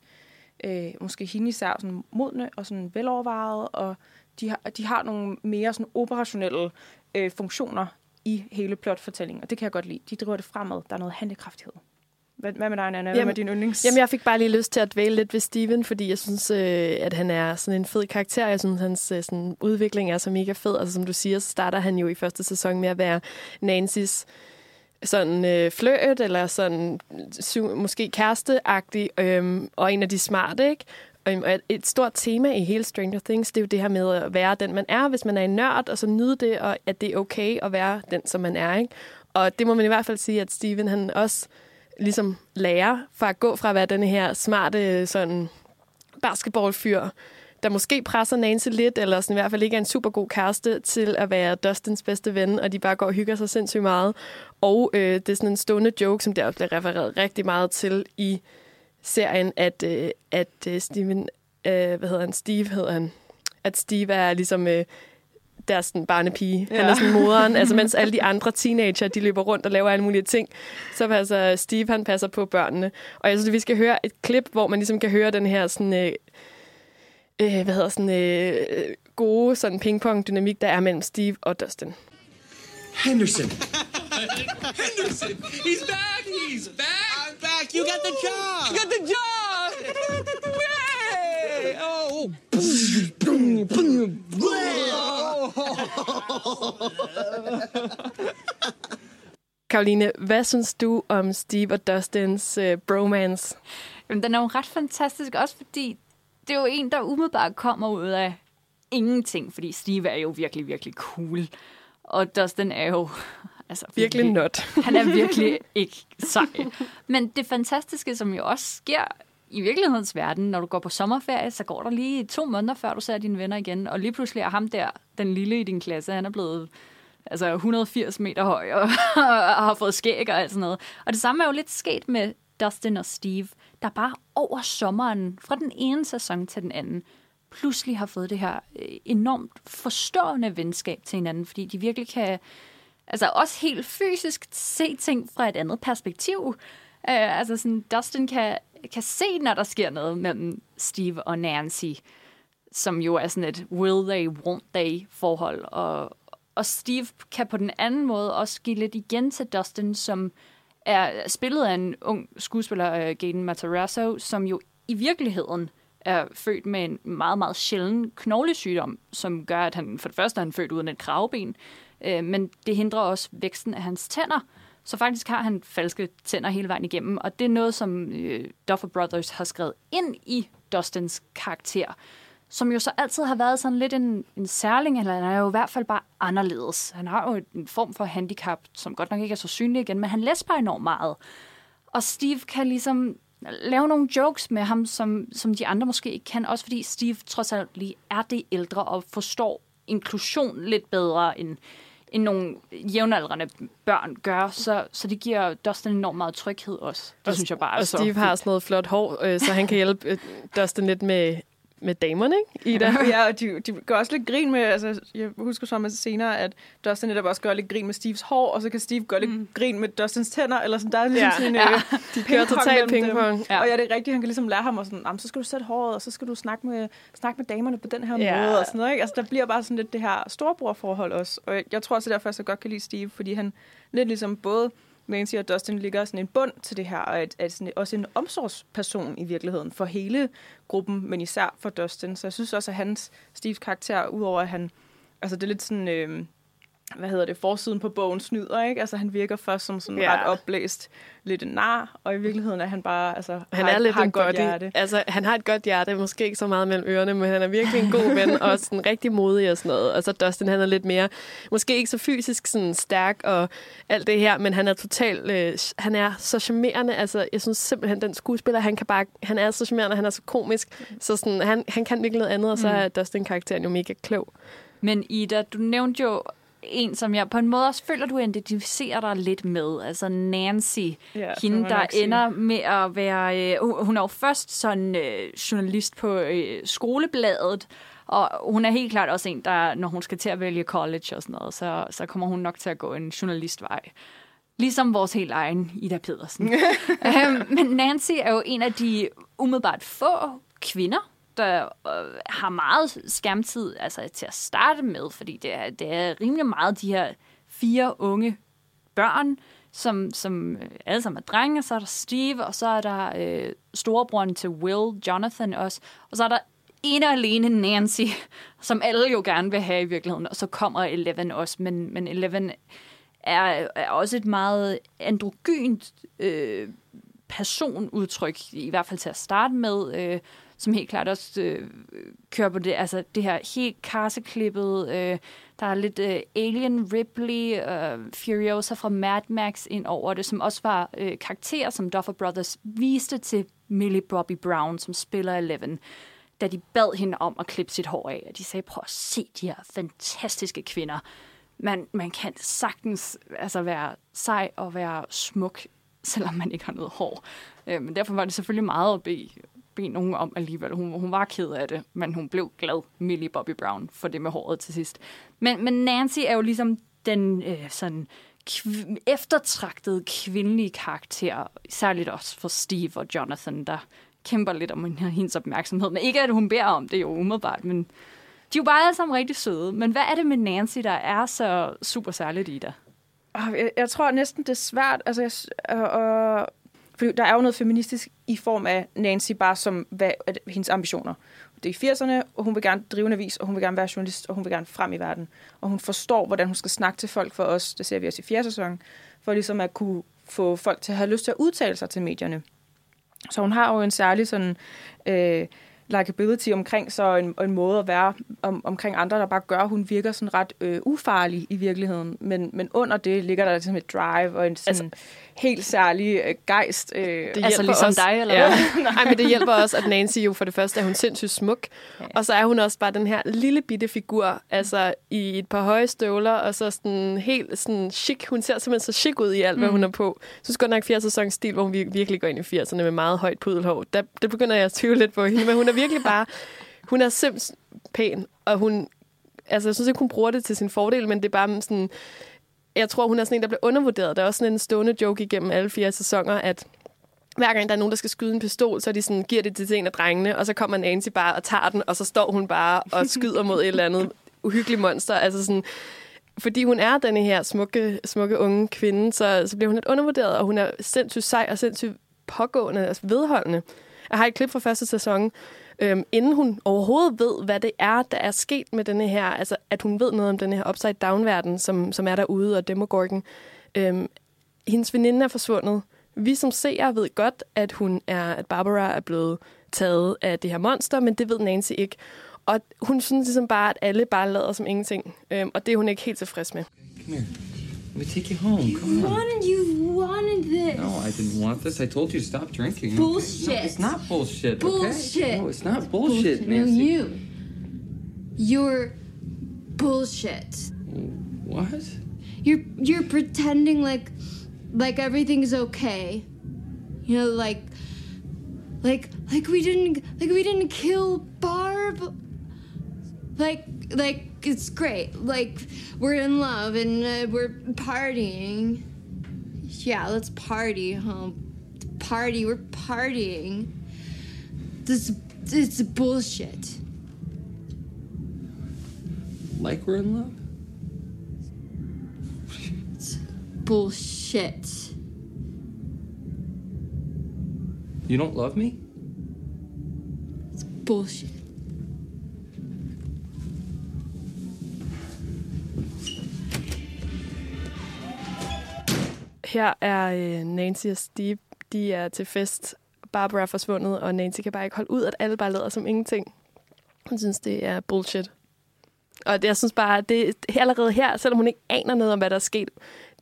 øh, måske hende især sådan modne og sådan velovervejet, og de har, de har nogle mere sådan operationelle øh, funktioner i hele plotfortællingen, og det kan jeg godt lide. De driver det fremad. Der er noget handlekraftighed. Hvad, hvad med dig, Anna? Hvad jamen, med din yndlings? Jamen, jeg fik bare lige lyst til at dvæle lidt ved Steven, fordi jeg synes, øh, at han er sådan en fed karakter. Jeg synes, hans øh, sådan, udvikling er så mega fed. Altså, som du siger, så starter han jo i første sæson med at være Nancys sådan øh, fløt, eller sådan måske kæresteagtig, øh, og en af de smarte, ikke? Og et stort tema i hele Stranger Things, det er jo det her med at være den, man er, hvis man er en nørd, og så nyde det, og at det er okay at være den, som man er. Ikke? Og det må man i hvert fald sige, at Steven han også ligesom lærer fra at gå fra at være den her smarte sådan basketballfyr, der måske presser Nancy lidt, eller sådan i hvert fald ikke er en super god kæreste, til at være Dustins bedste ven, og de bare går og hygger sig sindssygt meget. Og øh, det er sådan en stående joke, som der også bliver refereret rigtig meget til i serien, at, øh, at øh, Steven, øh, hvad hedder han, Steve hedder han, at Steve er ligesom øh, deres sådan, barnepige. Ja. Han er sådan moderen, altså mens alle de andre teenager, de løber rundt og laver alle mulige ting, så passer Steve, han passer på børnene. Og jeg synes, at vi skal høre et klip, hvor man ligesom kan høre den her sådan, øh, øh, hvad hedder sådan, øh, gode sådan pingpong-dynamik, der er mellem Steve og Dustin. Henderson. Henderson, he's back, he's back. You got the job. You got the job. Yay! Oh. Karoline, hvad synes du om Steve og Dustins uh, bromance? Jamen, den er jo ret fantastisk, også fordi det er jo en, der umiddelbart kommer ud af ingenting, fordi Steve er jo virkelig, virkelig cool. Og Dustin er jo altså, Virkelig not. Han er virkelig ikke sej. Men det fantastiske, som jo også sker i virkelighedens verden, når du går på sommerferie, så går der lige to måneder, før du ser dine venner igen, og lige pludselig er ham der, den lille i din klasse, han er blevet altså 180 meter høj og, og har fået skæg og alt sådan noget. Og det samme er jo lidt sket med Dustin og Steve, der bare over sommeren, fra den ene sæson til den anden, pludselig har fået det her øh, enormt forstående venskab til hinanden, fordi de virkelig kan, altså også helt fysisk se ting fra et andet perspektiv. Uh, altså sådan, Dustin kan, kan se, når der sker noget mellem Steve og Nancy, som jo er sådan et will they, won't they forhold, og, og Steve kan på den anden måde også give lidt igen til Dustin, som er spillet af en ung skuespiller, uh, Gaten Matarazzo, som jo i virkeligheden er født med en meget, meget sjælden knoglesygdom, som gør, at han for det første er han født uden et kravben, øh, men det hindrer også væksten af hans tænder. Så faktisk har han falske tænder hele vejen igennem, og det er noget, som øh, Duffer Brothers har skrevet ind i Dustins karakter som jo så altid har været sådan lidt en, en særling, eller han er jo i hvert fald bare anderledes. Han har jo en form for handicap, som godt nok ikke er så synlig igen, men han læser bare enormt meget. Og Steve kan ligesom lave nogle jokes med ham, som, som de andre måske ikke kan, også fordi Steve trods alt lige er det ældre og forstår inklusion lidt bedre end, end nogle jævnaldrende børn gør, så, så det giver Dustin enormt meget tryghed også. Det og, synes jeg bare Og så Steve har sådan noget flot hår, øh, så han kan hjælpe øh, Dustin lidt med med damerne, ikke, Ida? ja, og de, de gør også lidt grin med, altså, jeg husker så meget senere, at Dustin netop også gør lidt grin med Steves hår, og så kan Steve gøre lidt mm. grin med Dustins tænder, eller sådan, der er ligesom Ja. sådan en Ja. øh, De kører totalt pingpong. Ja. Og ja, det er rigtigt, han kan ligesom lære ham, og sådan, "Jamen, så skal du sætte håret, og så skal du snakke med, snakke med damerne på den her Ja. måde, og sådan noget, ikke? Altså, der bliver bare sådan lidt det her storebrorforhold også, og jeg, jeg tror også, det er derfor, jeg så godt kan lide Steve, fordi han lidt ligesom både Nancy og Dustin ligger sådan en bund til det her, og at, at sådan også en omsorgsperson i virkeligheden for hele gruppen, men især for Dustin. Så jeg synes også, at hans Steves karakter, udover at han, altså det er lidt sådan, øh, hvad hedder det, forsiden på bogen snyder, ikke? Altså han virker først som sådan Ja. ret opblæst, lidt en nar, og i virkeligheden er han bare, altså Han har, er lidt har en et godt body. hjerte. Altså, han har et godt hjerte, måske ikke så meget mellem ørerne, men han er virkelig en god ven, og sådan rigtig modig og sådan noget. Og så Dustin, han er lidt mere, måske ikke så fysisk sådan stærk og alt det her, men han er totalt, øh, han er så charmerende. Altså, jeg synes simpelthen, den skuespiller, han kan bare, han er så charmerende, han er så komisk, så sådan, han, han kan virkelig noget andet, og så er Dustin-karakteren jo mega klog. Men Ida, du nævnte jo en, som jeg på en måde også føler, du identificerer dig lidt med. Altså Nancy, Ja, hende, der sige. ender med at være... Øh, hun- hun er jo først sådan øh, journalist på øh, skolebladet, og hun er helt klart også en, der, når hun skal til at vælge college og sådan noget, så, så kommer hun nok til at gå en journalistvej. Ligesom vores helt egen Ida Pedersen. øhm, men Nancy er jo en af de umiddelbart få kvinder, der øh, har meget skærmtid altså, til at starte med, fordi det er, det er rimelig meget de her fire unge børn, som, som øh, alle sammen er drenge, så er der Steve, og så er der øh, storebroren til Will, Jonathan også, og så er der en og alene Nancy, som alle jo gerne vil have i virkeligheden, og så kommer Eleven også, men, men Eleven er, er også et meget androgynt øh, personudtryk, i hvert fald til at starte med, øh, som helt klart også øh, kører på det, altså det her helt karseklippet, øh, der er lidt øh, Alien Ripley, øh, Furiosa fra Mad Max ind over det, som også var øh, karakterer, som Duffer Brothers viste til Millie Bobby Brown, som spiller Eleven, da de bad hende om at klippe sit hår af. Og de sagde, prøv at se de her fantastiske kvinder. Man, man kan sagtens altså, være sej og være smuk, selvom man ikke har noget hår. Øh, men derfor var det selvfølgelig meget at bede, bede nogen om alligevel. Hun, hun var ked af det, men hun blev glad, Millie Bobby Brown, for det med håret til sidst. Men, men Nancy er jo ligesom den øh, sådan kv- eftertragtede kvindelige karakter, særligt også for Steve og Jonathan, der kæmper lidt om hendes opmærksomhed. Men ikke, at hun beder om det jo umiddelbart, men de er jo bare alle sammen rigtig søde. Men hvad er det med Nancy, der er så super særligt i dig? Åh, ah, Jeg, jeg tror næsten, det er svært. Altså, jeg, øh, fordi der er jo noget feministisk i form af Nancy bare som hvad, at hendes ambitioner. det er i 80'erne, og hun vil gerne drive en avis, og hun vil gerne være journalist, og hun vil gerne frem i verden. Og hun forstår, hvordan hun skal snakke til folk for os, det ser vi også i fjerde sæson, for ligesom at kunne få folk til at have lyst til at udtale sig til medierne. Så hun har jo en særlig sådan... Øh, likability omkring så en, en måde at være om, omkring andre, der bare gør, at hun virker sådan ret øh, ufarlig i virkeligheden. Men, men under det ligger der ligesom et drive og en sådan altså, helt særlig øh, gejst. Øh, det altså ligesom os. dig, eller ja. Nej, men det hjælper også, at Nancy jo for det første er hun sindssygt smuk, ja. og så er hun også bare den her lille bitte figur, altså i et par høje støvler, og så sådan helt sådan chic. Hun ser simpelthen så chic ud i alt, hvad mm. hun er på. Så synes godt nok 80 sæsons stil, hvor hun virkelig går ind i 80'erne med meget højt pudelhår. Der, det begynder jeg at tvivle lidt på hende, men hun er virkelig bare... Hun er simpelthen pæn, og hun... Altså, jeg synes ikke, hun bruger det til sin fordel, men det er bare sådan... Jeg tror, hun er sådan en, der bliver undervurderet. Der er også sådan en stående joke igennem alle fire sæsoner, at hver gang der er nogen, der skal skyde en pistol, så de sådan, giver det til en af drengene, og så kommer Nancy bare og tager den, og så står hun bare og skyder mod et eller andet uhyggeligt monster. Altså sådan, fordi hun er denne her smukke, smukke unge kvinde, så, så bliver hun lidt undervurderet, og hun er sindssygt sej og sindssygt pågående, altså vedholdende. Jeg har et klip fra første sæson, øhm, inden hun overhovedet ved, hvad det er, der er sket med denne her, altså at hun ved noget om den her upside-down-verden, som, som er derude, og Demogorgon. Øhm, hendes veninde er forsvundet. Vi som seere ved godt, at hun er, at Barbara er blevet taget af det her monster, men det ved Nancy ikke. Og hun synes ligesom bare, at alle bare lader som ingenting. Øhm, og det er hun ikke helt tilfreds med. Come here. Let me take you home. You Come on. wanted, you wanted this. No, I didn't want this. I told you to stop drinking. okay? Bullshit. No, it's not bullshit. Bullshit. Okay? No, it's not bullshit, No, Nancy. you. You're bullshit. What? You're you're pretending like like everything's okay. You know, like like like we didn't like we didn't kill Barb. Like like it's great. Like we're in love and uh, we're partying. Yeah, let's party, huh? Party, we're partying. This it's bullshit. Like we're in love? Bullshit. You don't love me? It's bullshit. Her er øh, Nancy og Steve, de er til fest. Barbara er forsvundet, og Nancy kan bare ikke holde ud, at alle bare lader som ingenting. Hun synes, det er bullshit. Og jeg synes bare, det allerede her, selvom hun ikke aner noget om, hvad der er sket,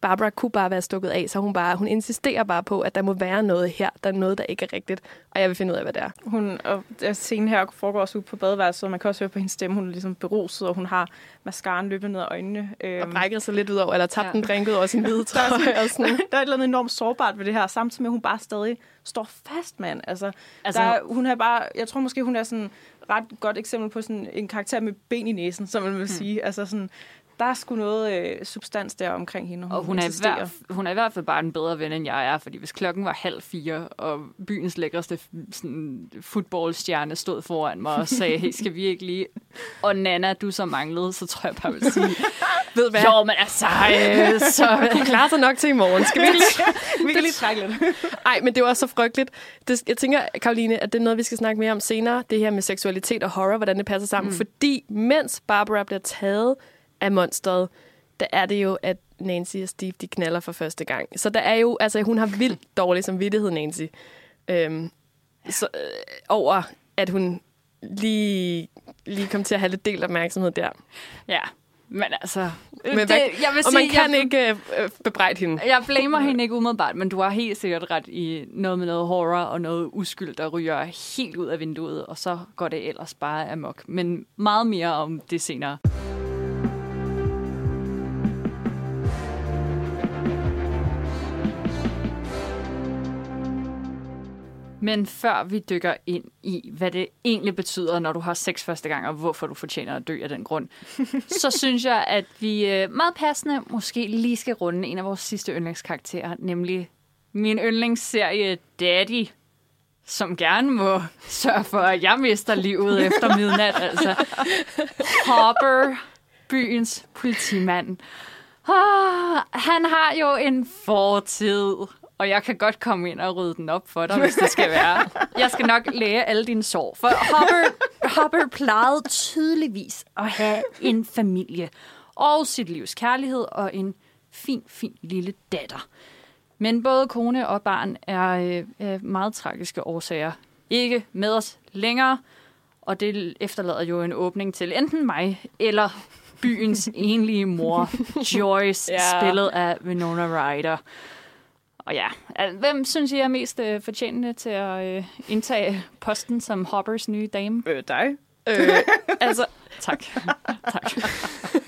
Barbara kunne bare være stukket af, så hun bare hun insisterer bare på, at der må være noget her, der er noget, der ikke er rigtigt, og jeg vil finde ud af, hvad det er. Hun, og scenen her foregår også ude på badeværelset, og man kan også høre på hendes stemme, hun er ligesom beruset, og hun har mascaraen løbende ned ad øjnene. Og Øhm, brækker sig lidt ud over, eller tabt Ja. en drink ud over sin hvide der, er trøje. sådan, og sådan. der er et eller andet enormt sårbart ved det her, samtidig med, at hun bare stadig står fast, mand. Altså, Altså- der, er- hun er bare, jeg tror måske, hun er sådan ret godt eksempel på sådan en karakter med ben i næsen, som man vil Hmm. sige. Altså sådan, der er sgu noget øh, substans der omkring hende. Og hun er, i insisterer. hvert, hun er i hvert fald bare en bedre ven, end jeg er, fordi hvis klokken var halv fire, og byens lækreste sådan, fodboldstjerne stod foran mig og sagde, hey, skal vi ikke lige... Og Nana, du så manglede, så tror jeg bare, jeg vil sige, Ved hvad? jo, men altså, øh, så... Hun klarer sig nok til i morgen. Skal vi lige... Vi kan lige trække lidt. Ej, men det var så frygteligt. Det, jeg tænker, Karoline, at det er noget, vi skal snakke mere om senere. Det her med seksualitet og horror, hvordan det passer sammen. Mm. Fordi mens Barbara bliver taget af monsteret, der er det jo, at Nancy og Steve, de knaller for første gang. Så der er jo, altså hun har vildt dårlig samvittighed, Nancy. Øhm, så, øh, over, at hun lige, lige kom til at have lidt delt opmærksomhed der. Ja, men altså... Men det, hvad, jeg vil og man sige, kan jeg, ikke øh, øh, bebrejde hende. Jeg blamer hende ikke umiddelbart, men du har helt sikkert ret i noget med noget horror og noget uskyld, der ryger helt ud af vinduet, og så går det ellers bare amok. Men meget mere om det senere. Men før vi dykker ind i, hvad det egentlig betyder, når du har sex første gang, og hvorfor du fortjener at dø af den grund, så synes jeg, at vi øh, meget passende måske lige skal runde en af vores sidste yndlingskarakterer, nemlig min yndlingsserie Daddy, som gerne må sørge for, at jeg mister livet efter midnat. Altså, Hopper, byens politimand. Ah, han har jo en fortid, og jeg kan godt komme ind og rydde den op for dig, hvis det skal være. Jeg skal nok læge alle dine sår. For Hopper, Hopper plejede tydeligvis at have en familie og sit livs kærlighed og en fin, fin lille datter. Men både kone og barn er øh, meget tragiske årsager ikke med os længere, og det efterlader jo en åbning til enten mig eller byens enlige mor, Joyce, ja. spillet af Winona Ryder. Og ja, hvem synes I er mest øh, fortjentende til at øh, indtage posten som Hoppers nye dame? Øh, dig. Øh, altså, Tak. tak.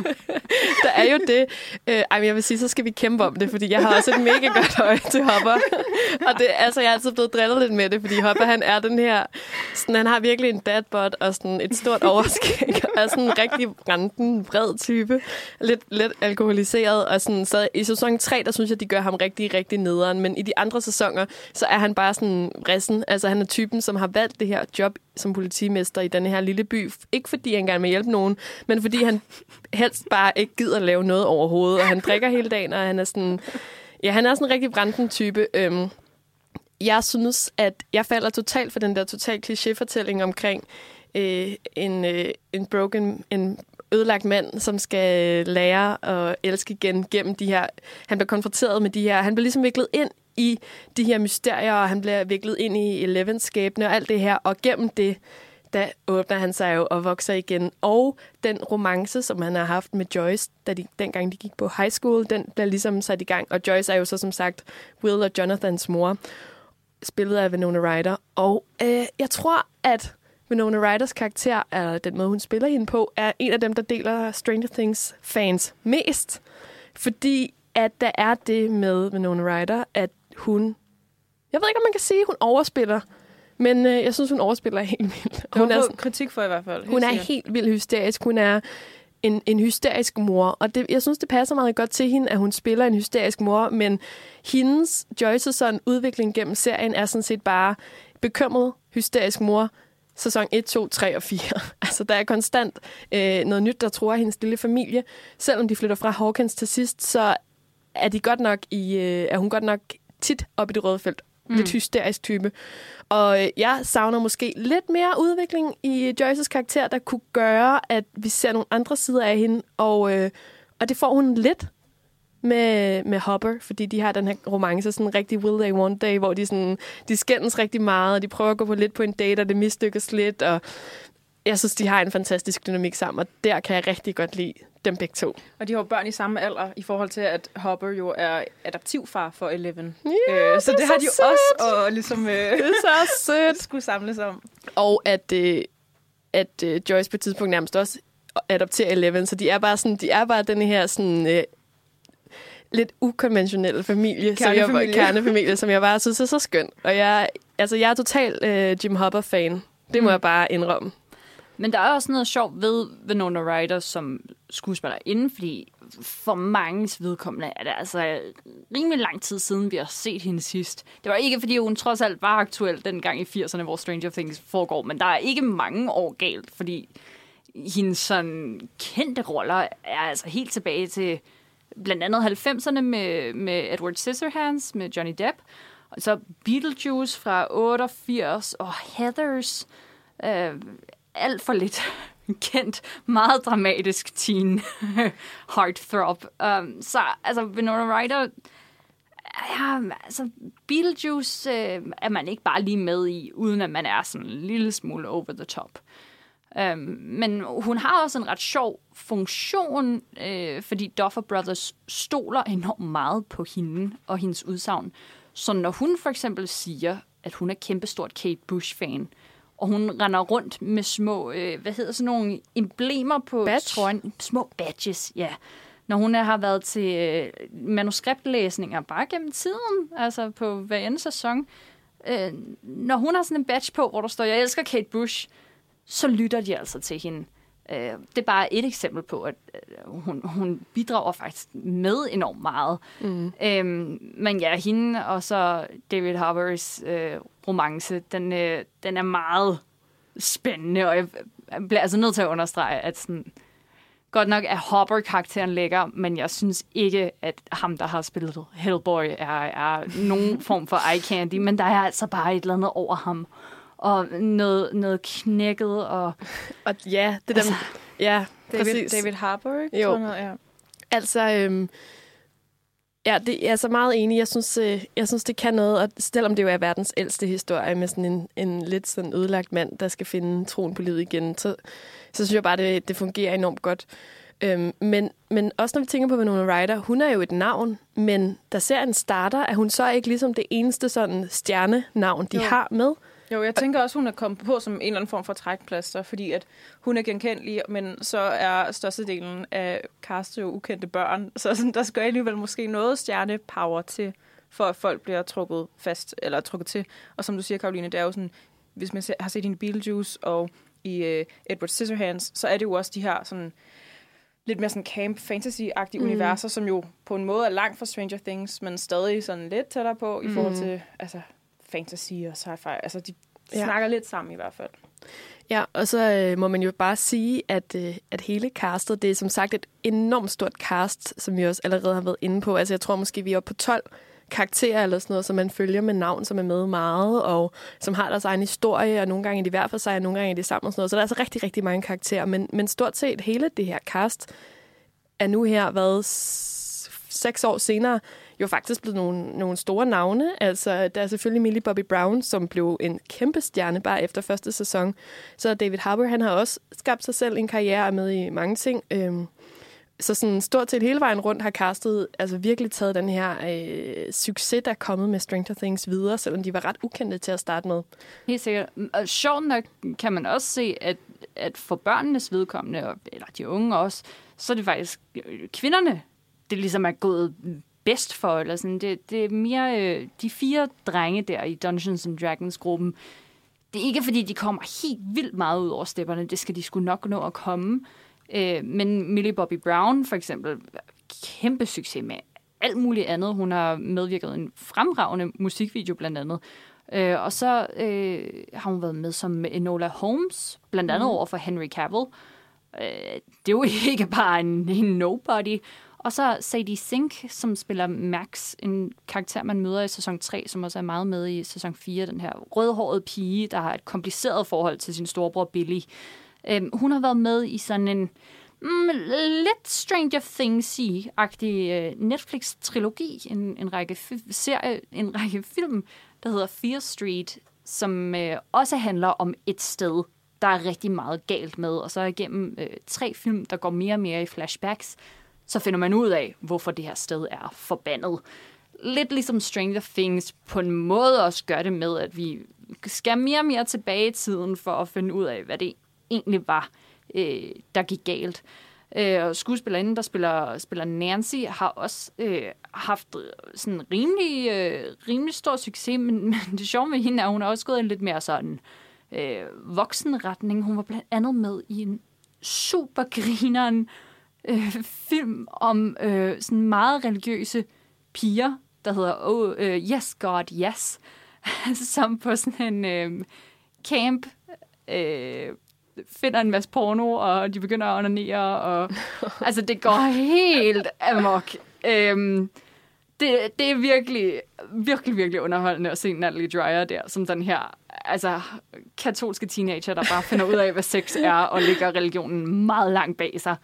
der er jo det. Øh, ej, men jeg vil sige, så skal vi kæmpe om det, fordi jeg har også et mega godt øje til Hopper. Og det, altså, jeg er altid blevet drillet lidt med det, fordi Hopper, han er den her... Sådan, han har virkelig en dad bod og sådan et stort overskæg, og er sådan en rigtig randen, vred type. Lidt, lidt alkoholiseret, og sådan, så i sæson 3, der synes jeg, de gør ham rigtig, rigtig nederen, men i de andre sæsoner, så er han bare sådan rissen. Altså, han er typen, som har valgt det her job som politimester i den her lille by. Ikke fordi han gerne vil hjælpe nogen, men fordi han helst bare ikke gider lave noget overhovedet, og han drikker hele dagen, og han er sådan... Ja, han er sådan en rigtig branden type. Øhm, jeg synes, at jeg falder totalt for den der total klichéfortælling omkring øh, en, øh, en broken, en ødelagt mand, som skal lære at elske igen gennem de her... Han bliver konfronteret med de her... Han bliver ligesom viklet ind i de her mysterier, og han bliver viklet ind i Elevens skæbne og alt det her, og gennem det, der åbner han sig jo og vokser igen. Og den romance, som han har haft med Joyce, da de, dengang de gik på high school, den bliver ligesom sat i gang. Og Joyce er jo så som sagt Will og Jonathans mor, spillet af Winona Ryder. Og øh, jeg tror, at Winona Ryders karakter, eller den måde, hun spiller hende på, er en af dem, der deler Stranger Things fans mest. Fordi at der er det med Winona Ryder, at hun... Jeg ved ikke, om man kan sige, at hun overspiller. Men øh, jeg synes, hun overspiller helt vildt. Hun er, fået kritik for i hvert fald. hun er sikkert. helt vildt hysterisk. Hun er en, en hysterisk mor, og det, jeg synes, det passer meget godt til hende, at hun spiller en hysterisk mor, men hendes, Joyce's sådan udvikling gennem serien er sådan set bare bekymret, hysterisk mor, sæson 1, 2, 3 og 4. Altså, der er konstant øh, noget nyt, der tror hendes lille familie. Selvom de flytter fra Hawkins til sidst, så er, de godt nok i, øh, er hun godt nok tit op i det røde felt. Mm. Lidt hysterisk type. Og øh, jeg savner måske lidt mere udvikling i øh, Joyces karakter, der kunne gøre, at vi ser nogle andre sider af hende. Og, øh, og det får hun lidt med, med Hopper, fordi de har den her romance, sådan en rigtig will they, one day, hvor de, sådan, de skændes rigtig meget, og de prøver at gå på lidt på en date, og det mislykkes lidt, og jeg synes, de har en fantastisk dynamik sammen, og der kan jeg rigtig godt lide dem begge to. Og de har jo børn i samme alder, i forhold til, at Hopper jo er adaptivfar for Eleven. Ja, øh, så det det, har så de jo også og ligesom, øh, Det er så sødt. skulle samles om. Og at, øh, at øh, Joyce på et tidspunkt nærmest også adopterer Eleven, så de er bare sådan, de er bare den her sådan øh, lidt ukonventionelle familie, som jeg, Kernefamilie. kernefamilie, som jeg bare synes er så skøn. Og jeg, altså, jeg er total øh, Jim Hopper-fan. Det må Mm. jeg bare indrømme. Men der er også noget sjovt ved Winona Ryder som skuespiller inden, fordi for mange vedkommende er det altså rimelig lang tid siden, vi har set hende sidst. Det var ikke, fordi hun trods alt var aktuel dengang i 80'erne, hvor Stranger Things foregår, men der er ikke mange år galt, fordi hendes sådan kendte roller er altså helt tilbage til blandt andet 90'erne med, med Edward Scissorhands, med Johnny Depp, og så Beetlejuice fra 88, og Heathers, øh, alt for lidt kendt, meget dramatisk teen heartthrob. Um, så altså, Winona Ryder, ja, altså, Beetlejuice øh, er man ikke bare lige med i, uden at man er sådan en lille smule over the top. Um, men hun har også en ret sjov funktion, øh, fordi Duffer Brothers stoler enormt meget på hende og hendes udsagn. Så når hun for eksempel siger, at hun er kæmpestort Kate Bush-fan, og hun render rundt med små, øh, hvad hedder sådan nogle emblemer på Badge? trøjen. Små badges, ja. Når hun har været til øh, manuskriptlæsninger bare gennem tiden, altså på hver anden sæson. Øh, når hun har sådan en badge på, hvor der står, jeg elsker Kate Bush, så lytter de altså til hende. Øh, det er bare et eksempel på, at øh, hun, hun bidrager faktisk med enormt meget. Mm. Øhm, men ja, hende og så David Harbours øh, romance, den, øh, den er meget spændende, og jeg, jeg bliver altså nødt til at understrege, at sådan, godt nok er Hopper-karakteren lækker, men jeg synes ikke, at ham, der har spillet Hellboy, er, er nogen form for eye candy, men der er altså bare et eller andet over ham. Og noget, noget knækket, og Og ja, det der... Altså, ja, David, præcis. David Harbour, ikke? Jo. Noget, ja. Altså, øhm, ja, det, jeg er så meget enig. Jeg synes, øh, jeg synes, det kan noget, og selvom det jo er verdens ældste historie med sådan en, en lidt sådan ødelagt mand, der skal finde troen på livet igen, så, så synes jeg bare, det, det fungerer enormt godt. Øhm, men, men også når vi tænker på Winona Ryder, hun er jo et navn, men da serien starter, er hun så ikke ligesom det eneste sådan stjernenavn, de Jo. har med? Jo, jeg tænker også, hun er kommet på som en eller anden form for trækplaster, fordi at hun er genkendelig, men så er størstedelen af castet jo ukendte børn. Så sådan, der skal alligevel måske noget stjernepower til, for at folk bliver trukket fast, eller trukket til. Og som du siger, Karoline, det er jo sådan, hvis man har set i Beetlejuice og i uh, Edward Scissorhands, så er det jo også de her sådan, lidt mere sådan camp fantasy-agtige mm. universer, som jo på en måde er langt fra Stranger Things, men stadig sådan lidt tættere på i forhold til altså, fantasy og sci-fi. Altså, de Ja. snakker lidt sammen i hvert fald. Ja, og så øh, må man jo bare sige, at, øh, at hele castet, det er som sagt et enormt stort cast, som vi også allerede har været inde på. Altså jeg tror måske, vi er oppe på 12 karakterer eller sådan noget, som man følger med navn, som er med meget, og som har deres egen historie, og nogle gange er de hver for sig, og nogle gange er de sammen og sådan noget. Så der er altså rigtig, rigtig mange karakterer, men, men stort set hele det her cast er nu her været seks år senere jo faktisk blevet nogle, nogle store navne. Altså, der er selvfølgelig Millie Bobby Brown, som blev en kæmpe stjerne bare efter første sæson. Så David Harbour, han har også skabt sig selv en karriere med i mange ting. Øhm, så sådan stort set hele vejen rundt har castet altså virkelig taget den her øh, succes, der er kommet med Stranger Things videre, selvom de var ret ukendte til at starte med. Helt sikkert. Mm, og sjovt nok kan man også se, at, at for børnenes vedkommende, og- eller de unge også, så er det faktisk øh, kvinderne, det ligesom er gået bedst for. Eller sådan. Det, det er mere øh, de fire drenge der i Dungeons and Dragons-gruppen. Det er ikke, fordi de kommer helt vildt meget ud over stepperne. Det skal de skulle nok nå at komme. Øh, men Millie Bobby Brown for eksempel, kæmpe succes med alt muligt andet. Hun har medvirket i en fremragende musikvideo blandt andet. Øh, og så øh, har hun været med som Enola Holmes, blandt andet mm. over for Henry Cavill. Øh, det er jo ikke bare en, en nobody. Og så Sadie Sink, som spiller Max, en karakter, man møder i sæson 3, som også er meget med i sæson 4, den her rødhårede pige, der har et kompliceret forhold til sin storebror Billy. Øhm, hun har været med i sådan en mm, lidt Stranger Things-agtig øh, Netflix-trilogi, en, en række fi- serie, en række film, der hedder Fear Street, som øh, også handler om et sted, der er rigtig meget galt med. Og så igennem øh, tre film, der går mere og mere i flashbacks, så finder man ud af, hvorfor det her sted er forbandet. Lidt ligesom Stranger Things på en måde også gør det med, at vi skal mere og mere tilbage i tiden for at finde ud af, hvad det egentlig var, øh, der gik galt. Øh, og skuespillerinden, der spiller, spiller Nancy, har også øh, haft øh, sådan rimelig, øh, rimelig stor succes, men, men det sjove med hende er, at hun har også gået en lidt mere sådan øh, voksenretning. Hun var blandt andet med i en super grineren øh, film om øh, sådan meget religiøse piger, der hedder oh, øh, Yes God Yes, som på sådan en øh, camp øh, finder en masse porno, og de begynder at onanere, og altså det går helt amok. Øhm, det, det er virkelig, virkelig, virkelig underholdende at se Natalie Dreyer der, som den her altså, katolske teenager, der bare finder ud af, hvad sex er, og lægger religionen meget langt bag sig.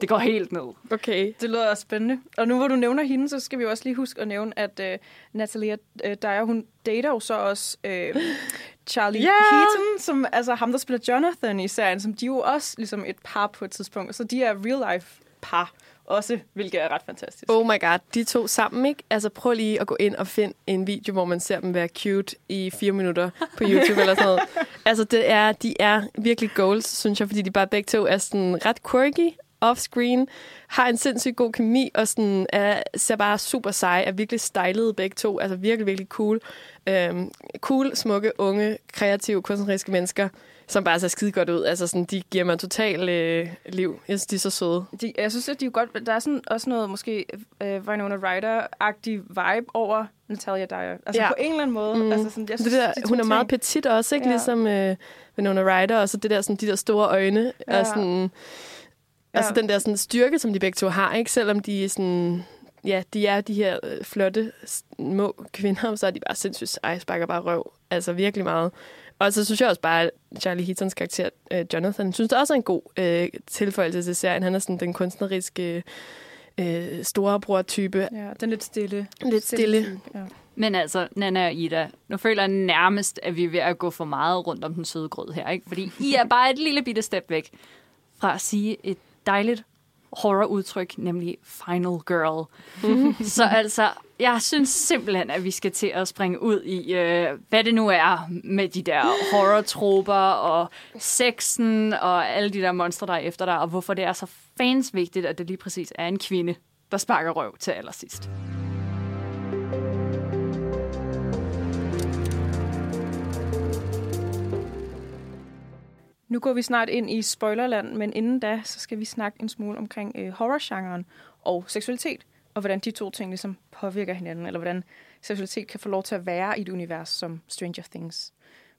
Det går helt ned. Okay. Det lyder også spændende. Og nu hvor du nævner hende, så skal vi også lige huske at nævne, at uh, Natalia uh, Dyer, hun dater jo så også uh, Charlie Ja! Heaton, som altså ham, der spiller Jonathan i serien, som de er jo også ligesom et par på et tidspunkt. Så de er real life par også, hvilket er ret fantastisk. Oh my god, de to sammen, ikke? Altså prøv lige at gå ind og find en video, hvor man ser dem være cute i fire minutter på YouTube eller sådan noget. Altså det er, de er virkelig goals, synes jeg, fordi de bare begge to er sådan ret quirky, off-screen, har en sindssygt god kemi, og sådan er, ser bare super seje, er virkelig stylede begge to, altså virkelig, virkelig cool. Øhm, cool, smukke, unge, kreative, kunstneriske mennesker, som bare ser skide godt ud. Altså sådan, de giver mig total øh, liv. Jeg synes, de er så søde. De, jeg synes, at de er godt... Der er sådan også noget måske uh, Winona Ryder-agtig vibe over Natalia Dyer. Altså Ja. på en eller anden måde. Mm. Altså sådan, jeg Det synes, der, de hun er meget petit også, ikke? Ja. Ligesom øh, Winona Ryder, og så det der, sådan, de der store øjne. Ja. Og sådan, Altså Ja. den der sådan, styrke, som de begge to har, ikke? Selvom de er sådan, ja, de er de her øh, flotte, små kvinder, og så er de bare sindssygt seje, sparker bare røv. Altså virkelig meget. Og så synes jeg også bare, at Charlie Heatons karakter, øh, Jonathan, synes det også er en god øh, tilføjelse til serien. Han er sådan den kunstneriske øh, storebror-type. Ja, den lidt stille. Lidt stille. type, Ja. Men altså, Nana og Ida, nu føler jeg nærmest, at vi er ved at gå for meget rundt om den søde grød her, ikke? Fordi I er bare et lille bitte step væk fra at sige et dejligt horror-udtryk, nemlig Final Girl. Så altså, jeg synes simpelthen, at vi skal til at springe ud i, øh, hvad det nu er med de der horror-troper og sexen og alle de der monstre, der er efter dig, og hvorfor det er så fans vigtigt, at det lige præcis er en kvinde, der sparker røv til allersidst. Nu går vi snart ind i spoilerland, men inden da, så skal vi snakke en smule omkring øh, horrorgenren og seksualitet, og hvordan de to ting ligesom påvirker hinanden, eller hvordan seksualitet kan få lov til at være i et univers som Stranger Things.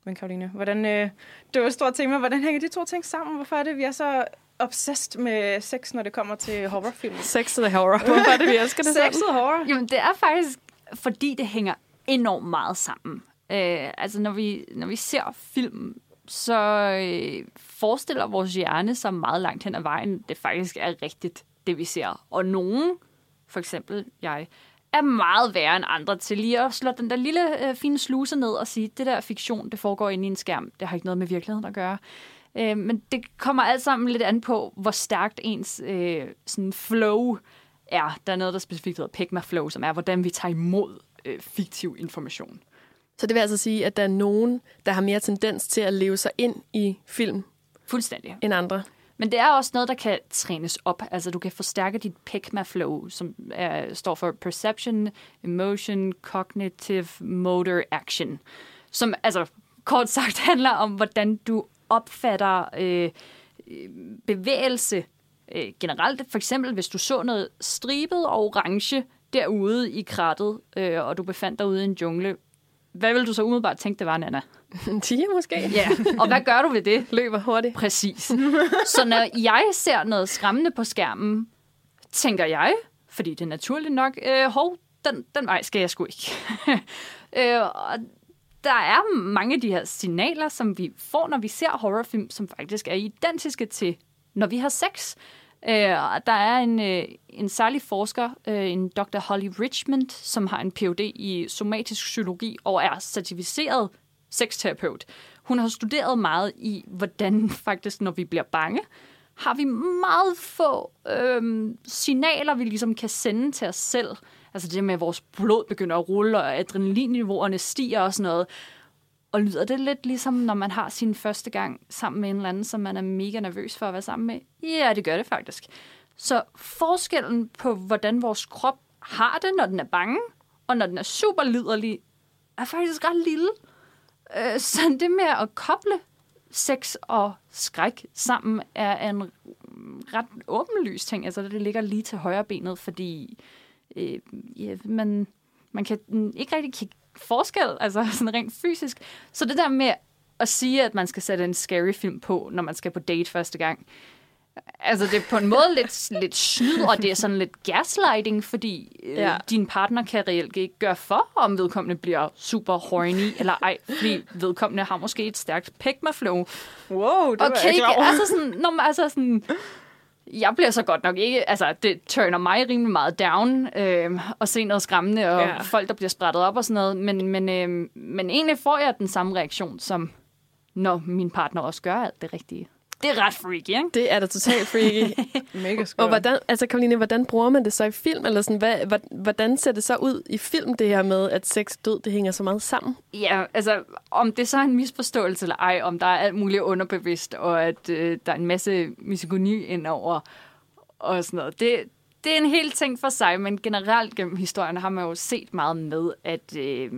Men Karoline, hvordan, øh, det var et stort tema. Hvordan hænger de to ting sammen? Hvorfor er det, vi er så obsessed med sex, når det kommer til horrorfilm? Sex og horror. Hvorfor er det, vi elsker det sådan? Sex og horror? Jamen, det er faktisk, fordi det hænger enormt meget sammen. Øh, altså, når vi, når vi ser film, så øh, forestiller vores hjerne sig meget langt hen ad vejen, det faktisk er rigtigt, det vi ser. Og nogen, for eksempel jeg, er meget værre end andre til lige at slå den der lille øh, fine sluse ned og sige, det der fiktion, det foregår inde i en skærm. Det har ikke noget med virkeligheden at gøre. Øh, men det kommer alt sammen lidt an på, hvor stærkt ens øh, sådan flow er. Der er noget, der specifikt hedder Pigma Flow, som er, hvordan vi tager imod øh, fiktiv information. Så det vil altså sige, at der er nogen, der har mere tendens til at leve sig ind i film Fuldstændig. end andre. Men det er også noget, der kan trænes op. Altså, du kan forstærke dit PECMA flow, som er, står for Perception, Emotion, Cognitive, Motor Action. Som altså kort sagt handler om, hvordan du opfatter øh, bevægelse øh, generelt. For eksempel, hvis du så noget stribet og orange derude i krattet, øh, og du befandt dig ude i en jungle, hvad vil du så umiddelbart tænke, det var, Nana? En tiger måske? Ja, og hvad gør du ved det? Løber hurtigt. Præcis. Så når jeg ser noget skræmmende på skærmen, tænker jeg, fordi det er naturligt nok, øh, hov, den, den vej skal jeg sgu ikke. øh, og der er mange af de her signaler, som vi får, når vi ser horrorfilm, som faktisk er identiske til, når vi har sex. Øh, og der er en, øh, en særlig forsker, øh, en Dr. Holly Richmond, som har en Ph.D. i somatisk psykologi og er certificeret sexterapeut. Hun har studeret meget i, hvordan faktisk, når vi bliver bange, har vi meget få øh, signaler, vi ligesom kan sende til os selv. Altså det med, at vores blod begynder at rulle, og adrenalinniveauerne stiger og sådan noget. Og lyder det lidt ligesom, når man har sin første gang sammen med en eller anden, som man er mega nervøs for at være sammen med? Ja, det gør det faktisk. Så forskellen på, hvordan vores krop har det, når den er bange, og når den er super liderlig, er faktisk ret lille. Øh, så det med at koble sex og skræk sammen er en ret åbenlys ting. Altså, det ligger lige til højre benet, fordi øh, ja, man, man kan ikke rigtig kigge forskel, altså sådan rent fysisk. Så det der med at sige, at man skal sætte en scary film på, når man skal på date første gang, Altså, det er på en måde lidt, lidt snyd, og det er sådan lidt gaslighting, fordi øh, Ja. din partner kan reelt ikke gøre for, om vedkommende bliver super horny eller ej, fordi vedkommende har måske et stærkt pegmaflow. Wow, det var Okay, jeg ikke klar over. altså sådan, når man, altså sådan, jeg bliver så godt nok ikke, altså det turner mig rimelig meget down, øh, at se noget skræmmende, og Ja. folk, der bliver sprættet op og sådan noget, men, men, øh, men egentlig får jeg den samme reaktion, som når min partner også gør alt det rigtige. Det er ret freaky, ikke? Det er da totalt freaky. Mega skørt. Og hvordan, altså Karoline, hvordan bruger man det så i film? Eller sådan, hvad, hvordan ser det så ud i film, det her med, at sex og død, det hænger så meget sammen? Ja, altså om det så er en misforståelse eller ej, om der er alt muligt underbevidst, og at øh, der er en masse misogoni indover og sådan noget. Det, det er en hel ting for sig, men generelt gennem historien har man jo set meget med, at, øh,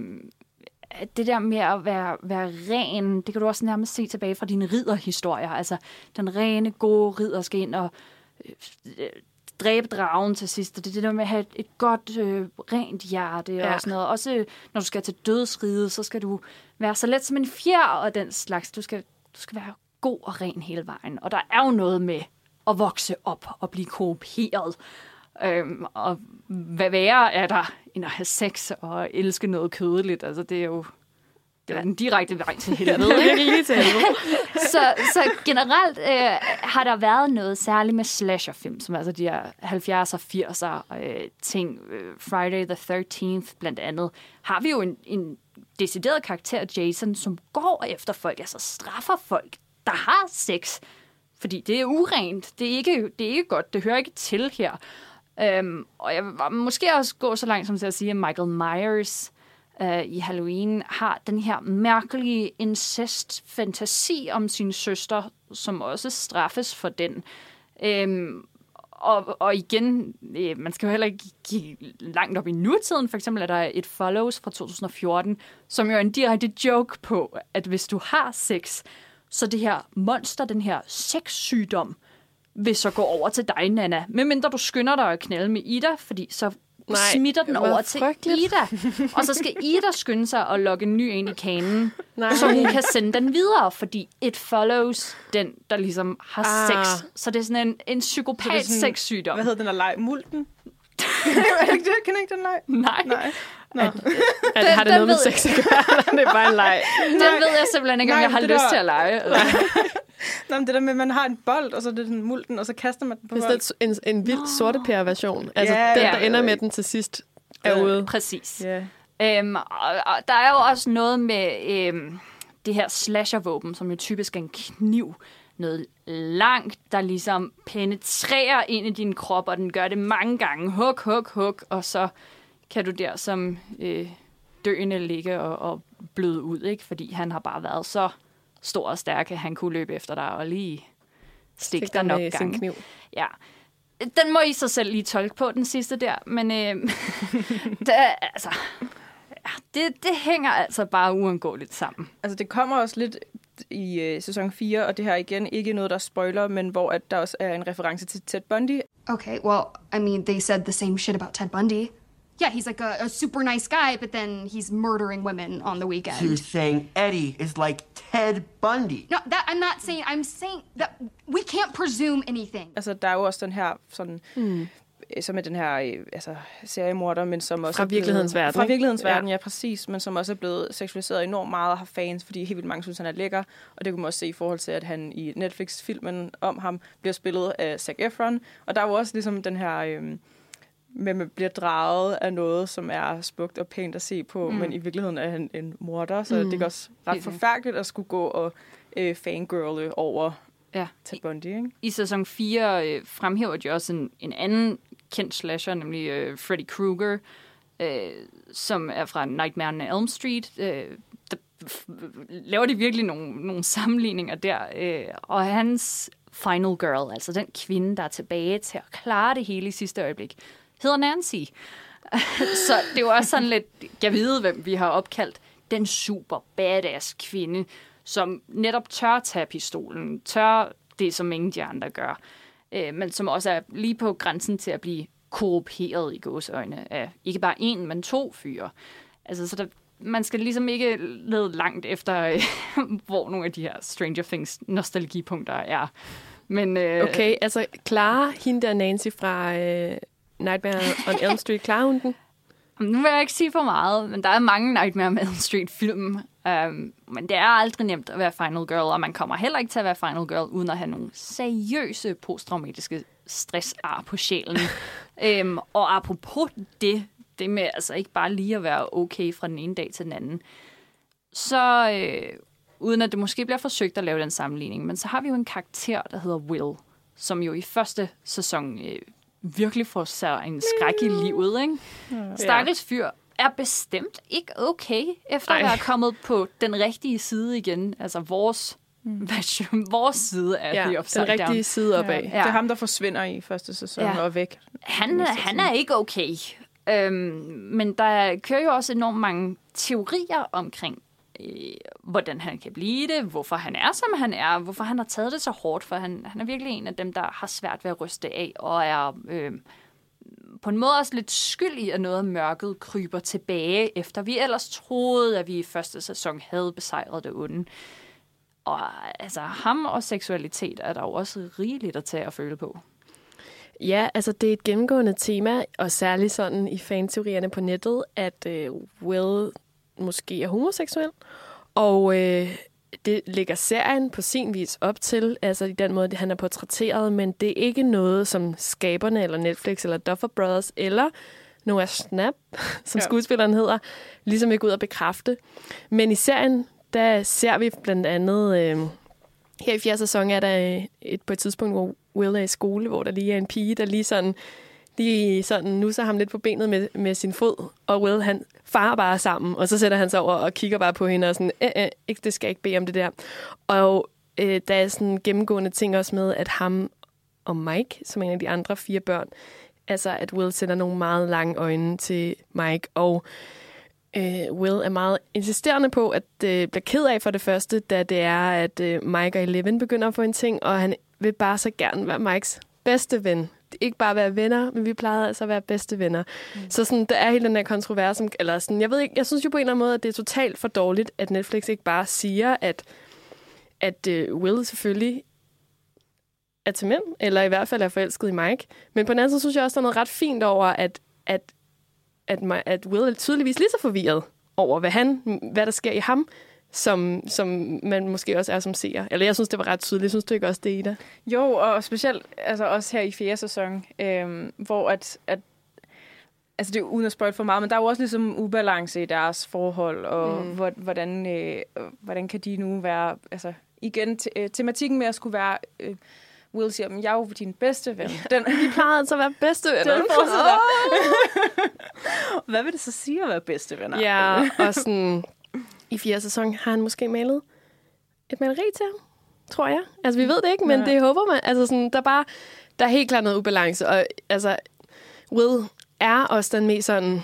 at det der med at være, være ren, det kan du også nærmest se tilbage fra dine ridderhistorier. Altså den rene, gode ridder skal ind og øh, dræbe dragen til sidst. Og det er det der med at have et, godt, øh, rent hjerte ja. Og sådan noget. Også øh, når du skal til dødsride, så skal du være så let som en fjer og den slags. Du skal, du skal være god og ren hele vejen. Og der er jo noget med at vokse op og blive korrumperet. Øhm, og hvad værre er der, end at have sex og elske noget kødeligt? Altså, det er jo det er den direkte vej til helvede. ikke? Til helvede. så, så generelt øh, har der været noget særligt med slasherfilm, som altså de her 70'er, 80'er øh, ting. Øh, Friday the 13th blandt andet. Har vi jo en, en decideret karakter, Jason, som går efter folk, altså straffer folk, der har sex. Fordi det er urent. Det er ikke, det er ikke godt. Det hører ikke til her. Øhm, og jeg vil måske også gå så langt som til at sige, at Michael Myers øh, i Halloween har den her mærkelige incest-fantasi om sin søster, som også straffes for den. Øhm, og, og igen, øh, man skal jo heller ikke give langt op i nutiden. For eksempel er der et Follows fra 2014, som jo er en direkte joke på, at hvis du har sex, så det her monster, den her sexsygdom, vil så gå over til dig, Nana. Medmindre du skynder dig at knalde med Ida, fordi så Nej, smitter den over til frygteligt. Ida. Og så skal Ida skynde sig at logge en ny ind i kanen, Nej. så hun kan sende den videre, fordi it follows den, der ligesom har Ah. sex. Så det er sådan en, en psykopat sådan- sexsygdom. Hvad hedder den der leg? Multen? det ikke det? Kender I ikke den leg? Nej, Nej. Nå. At, Den- har det noget med sex at gøre, eller det er bare en leg? den ved jeg simpelthen ikke, om Nej, jeg har lyst der- til at lege. Nå, men det der med, at man har en bold, og så er det den multen, og så kaster man den på Det er folk. sådan et- en, en vild sorte version Altså, Ja, den, der ender med den til sidst, er Ja. ude. Præcis. Ja. Øhm, og, og der er jo også noget med øhm, det her slashervåben, som jo typisk er en kniv. Noget langt, der ligesom penetrerer ind i din krop, og den gør det mange gange. Huk, huk, huk, og så kan du der som øh, døende ligge og, og bløde ud, ikke? fordi han har bare været så stor og stærk, at han kunne løbe efter dig og lige stikke Stik dig nok gange. kniv. Ja. Den må I så selv lige tolke på, den sidste der. Men øh, det, altså, det, det hænger altså bare uundgåeligt sammen. Altså, det kommer også lidt i øh, sæson 4, og det her er igen ikke noget, der spoiler, men hvor at der også er en reference til Ted Bundy. Okay, well, I mean, they said the same shit about Ted Bundy. Yeah, he's like a, a super nice guy, but then he's murdering women on the You're weekend. saying Eddie is like Ted Bundy. No, that I'm not saying. I'm saying that we can't presume anything. Altså, der er jo også den her sådan... Hmm. Som er den her øh, altså, seriemorder, men som også Fra er blevet, virkelighedens verden, Fra ikke? virkelighedens Ja. verden, ja. præcis. Men som også er blevet seksualiseret enormt meget og har fans, fordi helt vildt mange synes, han er lækker. Og det kunne man også se i forhold til, at han i Netflix-filmen om ham bliver spillet af Zac Efron. Og der er jo også ligesom den her... Øh, at man bliver draget af noget, som er smukt og pænt at se på, mm. men i virkeligheden er han en morder, så mm. det er også ret forfærdeligt at skulle gå og øh, fangirle over Ja. Ted Bundy, ikke? I sæson 4 øh, fremhæver de også en, en anden kendt slasher, nemlig øh, Freddy Krueger, øh, som er fra Nightmare on Elm Street. Øh, der laver de virkelig nogle, nogle sammenligninger der. Øh, og hans final girl, altså den kvinde, der er tilbage til at klare det hele i sidste øjeblik, hedder Nancy. Så det var også sådan lidt, jeg ved, hvem vi har opkaldt, den super badass kvinde, som netop tør tage pistolen, tør det, som ingen de andre gør, øh, men som også er lige på grænsen til at blive korruperet i gåsøjne af ikke bare en, men to fyre. Altså, så der, man skal ligesom ikke lede langt efter, hvor nogle af de her Stranger Things nostalgipunkter er. Men, øh, Okay, altså klarer hende der Nancy fra øh, Nightmare on Elm Street, klarer hun den? Nu vil jeg ikke sige for meget, men der er mange Nightmare on Elm Street-film. Um, men det er aldrig nemt at være Final Girl, og man kommer heller ikke til at være Final Girl, uden at have nogle seriøse posttraumatiske stressar på sjælen. um, og apropos det, det med altså ikke bare lige at være okay fra den ene dag til den anden, så øh, uden at det måske bliver forsøgt at lave den sammenligning, men så har vi jo en karakter, der hedder Will, som jo i første sæson øh, virkelig får sig en skræk i livet, ikke? Stakkels fyr er bestemt ikke okay, efter Ej. at være kommet på den rigtige side igen. Altså vores, version, vores side af Ja, The den Upside rigtige Down. side opad. Ja. Det er ham, der forsvinder i første sæson ja. og er væk. Han, han er ikke okay. Øhm, men der kører jo også enormt mange teorier omkring, øh, hvordan han kan blive det, hvorfor han er, som han er, hvorfor han har taget det så hårdt, for han, han er virkelig en af dem, der har svært ved at ryste af, og er øh, på en måde også lidt skyld i, at noget af mørket kryber tilbage, efter vi ellers troede, at vi i første sæson havde besejret det onde. Og altså, ham og seksualitet er der jo også rigeligt at tage og føle på. Ja, altså det er et gennemgående tema, og særligt sådan i fanteorierne på nettet, at øh, Will måske er homoseksuel. Og øh, det ligger serien på sin vis op til, altså i den måde, han er portrætteret, men det er ikke noget, som skaberne, eller Netflix, eller Duffer Brothers, eller Noah Snap, som ja. skuespilleren hedder, ligesom gå ud og bekræfte. Men i serien, der ser vi blandt andet... Øh, her i fjerde sæson er der et, på et tidspunkt, hvor Will er i skole, hvor der lige er en pige, der lige sådan, lige sådan nu så ham lidt på benet med, med sin fod, og Will han farer bare sammen, og så sætter han sig over og kigger bare på hende og sådan, æ, æ, ikke, det skal ikke bede om det der. Og øh, der er sådan gennemgående ting også med, at ham og Mike, som er en af de andre fire børn, altså at Will sætter nogle meget lange øjne til Mike, og øh, Will er meget insisterende på, at øh, bliver ked af for det første, da det er, at øh, Mike og Eleven begynder at få en ting, og han vil bare så gerne være Mikes bedste ven. Ikke bare være venner, men vi plejede altså at være bedste venner. Mm. Så sådan, der er hele den her kontrovers. Eller sådan, jeg ved ikke, jeg synes jo på en eller anden måde, at det er totalt for dårligt, at Netflix ikke bare siger, at, at uh, Will selvfølgelig er til mænd, eller i hvert fald er forelsket i Mike. Men på den anden side synes jeg også, der er noget ret fint over, at, at, at, at Will er tydeligvis lige så forvirret over, hvad, han, hvad der sker i ham, som, som man måske også er som seer. Eller jeg synes, det var ret tydeligt. Synes du ikke også det, Ida? Jo, og specielt altså også her i fjerde sæson, øhm, hvor at, at altså det er uden at spørge for meget, men der er jo også ligesom ubalance i deres forhold, og mm. hvordan, øh, hvordan kan de nu være, altså igen, te- øh, tematikken med at skulle være, øh, Will siger, jeg er jo din bedste ven. Den, Vi plejede altså at være bedste venner. Den Hvad vil det så sige at være bedste venner? Ja, og sådan, i fjerde sæson har han måske malet et maleri til ham, tror jeg. Altså, vi ved det ikke, men ja. det håber man. Altså, sådan, der, er bare, der er helt klart noget ubalance. Og altså, Will er også den mest sådan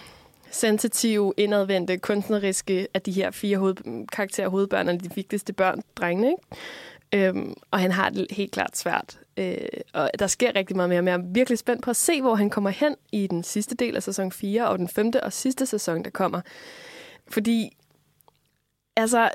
sensitive, indadvendte, kunstneriske af de her fire hoved, karakterer, hovedbørn, de vigtigste børn, drengene. Ikke? Øhm, og han har det helt klart svært. Øh, og der sker rigtig meget mere, men jeg er virkelig spændt på at se, hvor han kommer hen i den sidste del af sæson 4, og den femte og sidste sæson, der kommer. Fordi altså,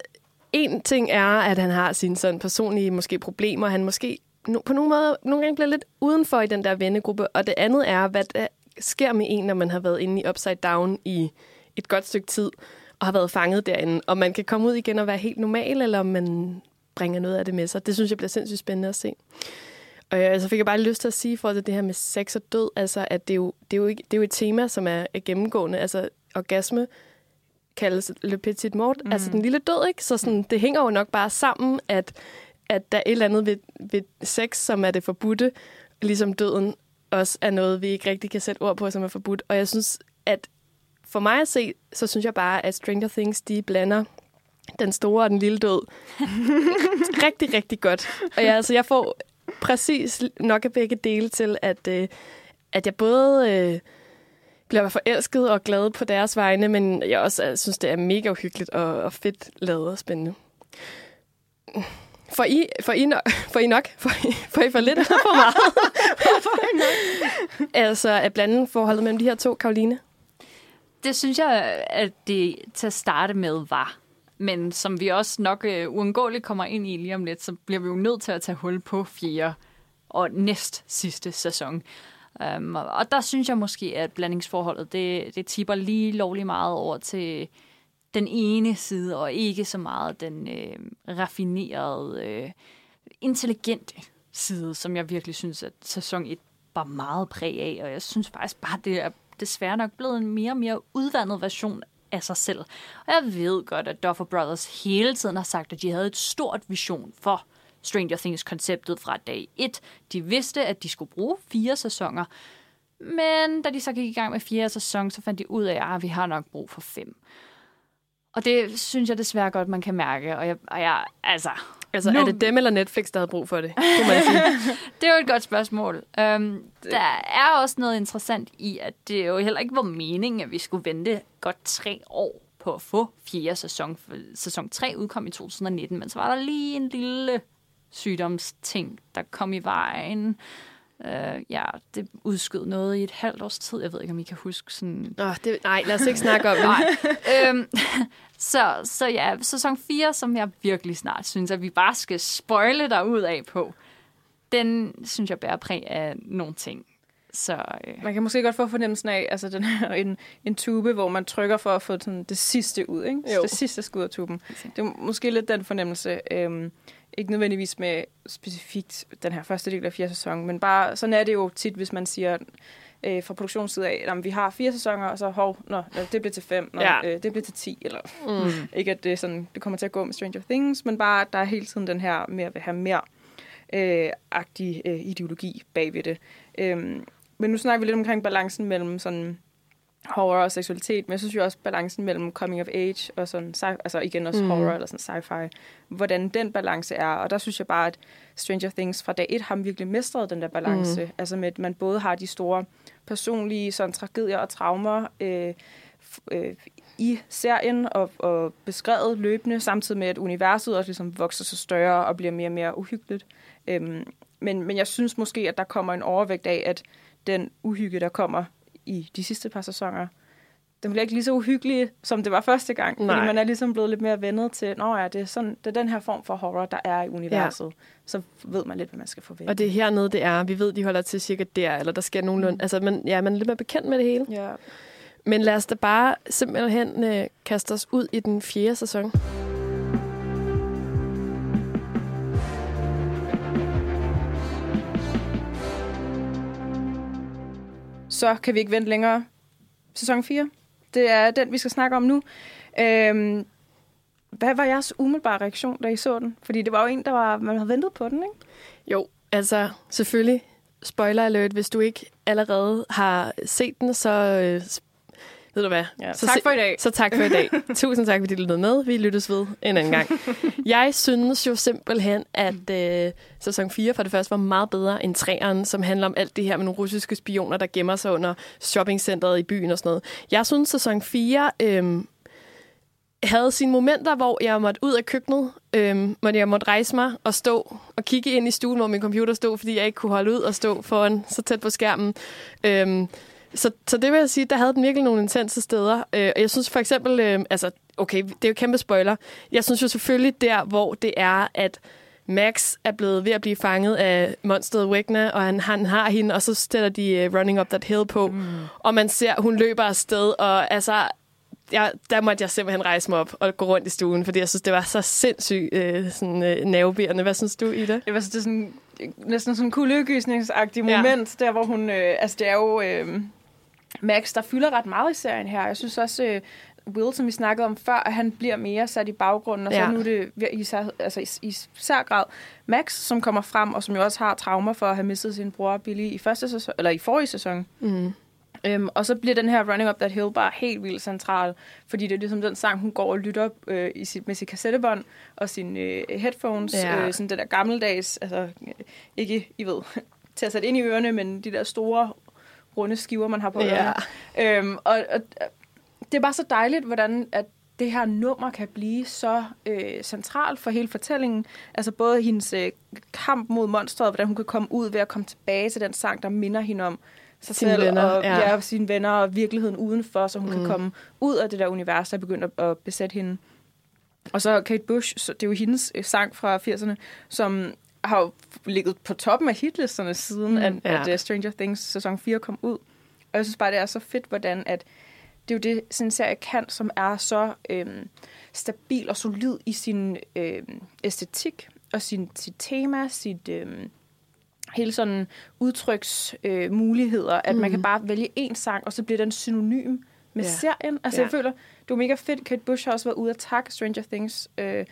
en ting er, at han har sine sådan personlige måske problemer. Han måske no, på nogle måder nogle gange bliver lidt udenfor i den der vennegruppe. Og det andet er, hvad der sker med en, når man har været inde i Upside Down i et godt stykke tid, og har været fanget derinde. Om man kan komme ud igen og være helt normal, eller om man bringer noget af det med sig. Det synes jeg bliver sindssygt spændende at se. Og så altså, fik jeg bare lyst til at sige for det her med sex og død, altså at det er jo, det er jo, ikke, det er jo et tema, som er gennemgående. Altså orgasme kaldes Le Petit Mort, mm. altså den lille død, ikke? Så sådan, det hænger jo nok bare sammen, at, at der er et eller andet ved, ved sex, som er det forbudte, ligesom døden også er noget, vi ikke rigtig kan sætte ord på, som er forbudt. Og jeg synes, at for mig at se, så synes jeg bare, at Stranger Things, de blander den store og den lille død rigtig, rigtig godt. Og jeg, altså, jeg får præcis nok af begge dele til, at, øh, at jeg både... Øh, bliver forelsket og glad på deres vegne, men jeg også jeg synes, det er mega uhyggeligt og, og fedt lavet og spændende. For I, for I, nok, for I nok? For I, for I for lidt eller for meget? altså, at blande forholdet mellem de her to, Karoline? Det synes jeg, at det til at starte med var. Men som vi også nok uh, uundgåeligt kommer ind i lige om lidt, så bliver vi jo nødt til at tage hul på fjerde og næst sidste sæson. Um, og der synes jeg måske, at blandingsforholdet, det, det tipper lige lovlig meget over til den ene side, og ikke så meget den øh, raffinerede, øh, intelligente side, som jeg virkelig synes, at sæson 1 var meget præg af. Og jeg synes faktisk bare, det er desværre nok blevet en mere og mere udvandet version af sig selv. Og jeg ved godt, at Duffer Brothers hele tiden har sagt, at de havde et stort vision for Stranger Things-konceptet fra dag 1. De vidste, at de skulle bruge fire sæsoner, men da de så gik i gang med fjerde sæson, så fandt de ud af, at vi har nok brug for fem. Og det synes jeg desværre godt, man kan mærke. Og jeg, og jeg altså... Altså, nu... er det dem eller Netflix, der havde brug for det? Kunne man sige. det er jo et godt spørgsmål. Um, det... Der er også noget interessant i, at det jo heller ikke var meningen, at vi skulle vente godt tre år på at få fjerde sæson. Sæson 3 udkom i 2019, men så var der lige en lille sygdomsting, der kom i vejen. Uh, ja, det udskød noget i et halvt års tid. Jeg ved ikke, om I kan huske sådan... Oh, det, nej, lad os ikke snakke om det. nej. øhm, så, så ja, sæson 4, som jeg virkelig snart synes, at vi bare skal spoile der ud af på, den synes jeg bærer præg af nogle ting. Så øh, Man kan måske godt få fornemmelsen af, altså den her, en, en tube, hvor man trykker for at få sådan det sidste ud, ikke? Jo. Det sidste skud af tuben. Det er måske lidt den fornemmelse. Øhm, ikke nødvendigvis med specifikt den her første del af fjerde sæson, men bare sådan er det jo tit, hvis man siger øh, fra produktionsside af, at vi har fire sæsoner, og så hov, nå, nå, det blev til fem, nå, Ja. øh, det blev til ti, eller Mm. ikke at det, sådan, det kommer til at gå med Stranger Things, men bare, at der er hele tiden den her med at have mere øh, agtig øh, ideologi bagved det. Øhm, men nu snakker vi lidt omkring balancen mellem sådan horror og seksualitet, men jeg synes jo også balancen mellem coming of age og sådan, altså igen også mm. horror eller sådan sci-fi, hvordan den balance er. Og der synes jeg bare, at Stranger Things fra dag et har virkelig mestret den der balance. Mm. Altså med, at man både har de store personlige sådan, tragedier og traumer øh, øh, i serien og, og beskrevet løbende, samtidig med, at universet også ligesom vokser sig større og bliver mere og mere uhyggeligt. Øhm, men, men jeg synes måske, at der kommer en overvægt af, at den uhygge, der kommer i de sidste par sæsoner, den bliver ikke lige så uhyggelig, som det var første gang. Nej. Fordi man er ligesom blevet lidt mere vendet til, nå ja, det er, sådan, det er den her form for horror, der er i universet. Ja. Så ved man lidt, hvad man skal forvente. Og det er hernede, det er. Vi ved, de holder til cirka der, eller der sker nogenlunde. Mm. Altså, man, ja, man er lidt mere bekendt med det hele. Ja. Men lad os da bare simpelthen øh, kaste os ud i den fjerde sæson. Så kan vi ikke vente længere. Sæson 4, det er den, vi skal snakke om nu. Øhm, hvad var jeres umiddelbare reaktion, da I så den? Fordi det var jo en, der var, man havde ventet på den, ikke? Jo, altså selvfølgelig, spoiler alert, hvis du ikke allerede har set den, så øh, ved du hvad. Ja, så tak for i dag. Så tak for i dag. Tusind tak, fordi du lyttede med. Vi lyttes ved en anden gang. Jeg synes jo simpelthen, at øh, sæson 4 for det første var meget bedre end 3'eren, som handler om alt det her med nogle russiske spioner, der gemmer sig under shoppingcenteret i byen og sådan noget. Jeg synes, sæson 4 øh, havde sine momenter, hvor jeg måtte ud af køkkenet, øhm, hvor jeg måtte rejse mig og stå og kigge ind i stuen, hvor min computer stod, fordi jeg ikke kunne holde ud og stå foran så tæt på skærmen. Øhm, så, så det vil jeg sige, der havde den virkelig nogle intense steder. Øh, og jeg synes for eksempel, øh, altså, okay, det er jo kæmpe spoiler. Jeg synes jo selvfølgelig der, hvor det er, at Max er blevet ved at blive fanget af monsteret Wegner, og han, han har hende, og så stiller de uh, Running Up That Hill på, mm. og man ser, hun løber afsted, og altså, jeg, der måtte jeg simpelthen rejse mig op og gå rundt i stuen, fordi jeg synes, det var så sindssygt øh, sådan, øh, nervebærende. Hvad synes du, Ida? Det var så det er sådan, næsten sådan en kuldegysningsagtig Ja. moment, der hvor hun, øh, altså det er jo øh, Max, der fylder ret meget i serien her. Jeg synes også, øh, Will, som vi snakkede om før, at han bliver mere sat i baggrunden, og så Ja. nu er det vir- i, sær- altså i, i sær grad Max, som kommer frem, og som jo også har traumer for at have mistet sin bror Billy i første sæson, eller i forrige sæson. Mm. Øhm, og så bliver den her Running Up That Hill bare helt vildt central, fordi det er ligesom den sang, hun går og lytter øh, i sit, med sit kassettebånd og sine øh, headphones, Ja. ja. øh, sådan det der gammeldags, altså øh, ikke, I ved, til at sætte ind i ørerne, men de der store, runde skiver, man har på Ja. ørerne. Øhm, og, og det er bare så dejligt, hvordan at det her nummer kan blive så øh, centralt for hele fortællingen. Altså både hendes øh, kamp mod monstret, hvordan hun kan komme ud ved at komme tilbage til den sang, der minder hende om sig Sine selv venner, og ja. ja. Ja, sine venner og virkeligheden udenfor, så hun mm. kan komme ud af det der univers, der er begyndt at, at besætte hende. Og så Kate Bush, så det er jo hendes øh, sang fra 80'erne, som har jo ligget på toppen af hitlisterne siden, mm, at, ja. at uh, Stranger Things sæson 4 kom ud. Og jeg synes bare, det er så fedt, hvordan at det er jo det, sådan en serie kan, som er så øhm, stabil og solid i sin øhm, æstetik og sin, sit tema, sit øhm, hele sådan udtryksmuligheder, øh, at mm. man kan bare vælge én sang, og så bliver den synonym med Ja. serien. Altså ja. jeg føler, det var mega fedt. Kate Bush har også været ude at takke Stranger Things øh,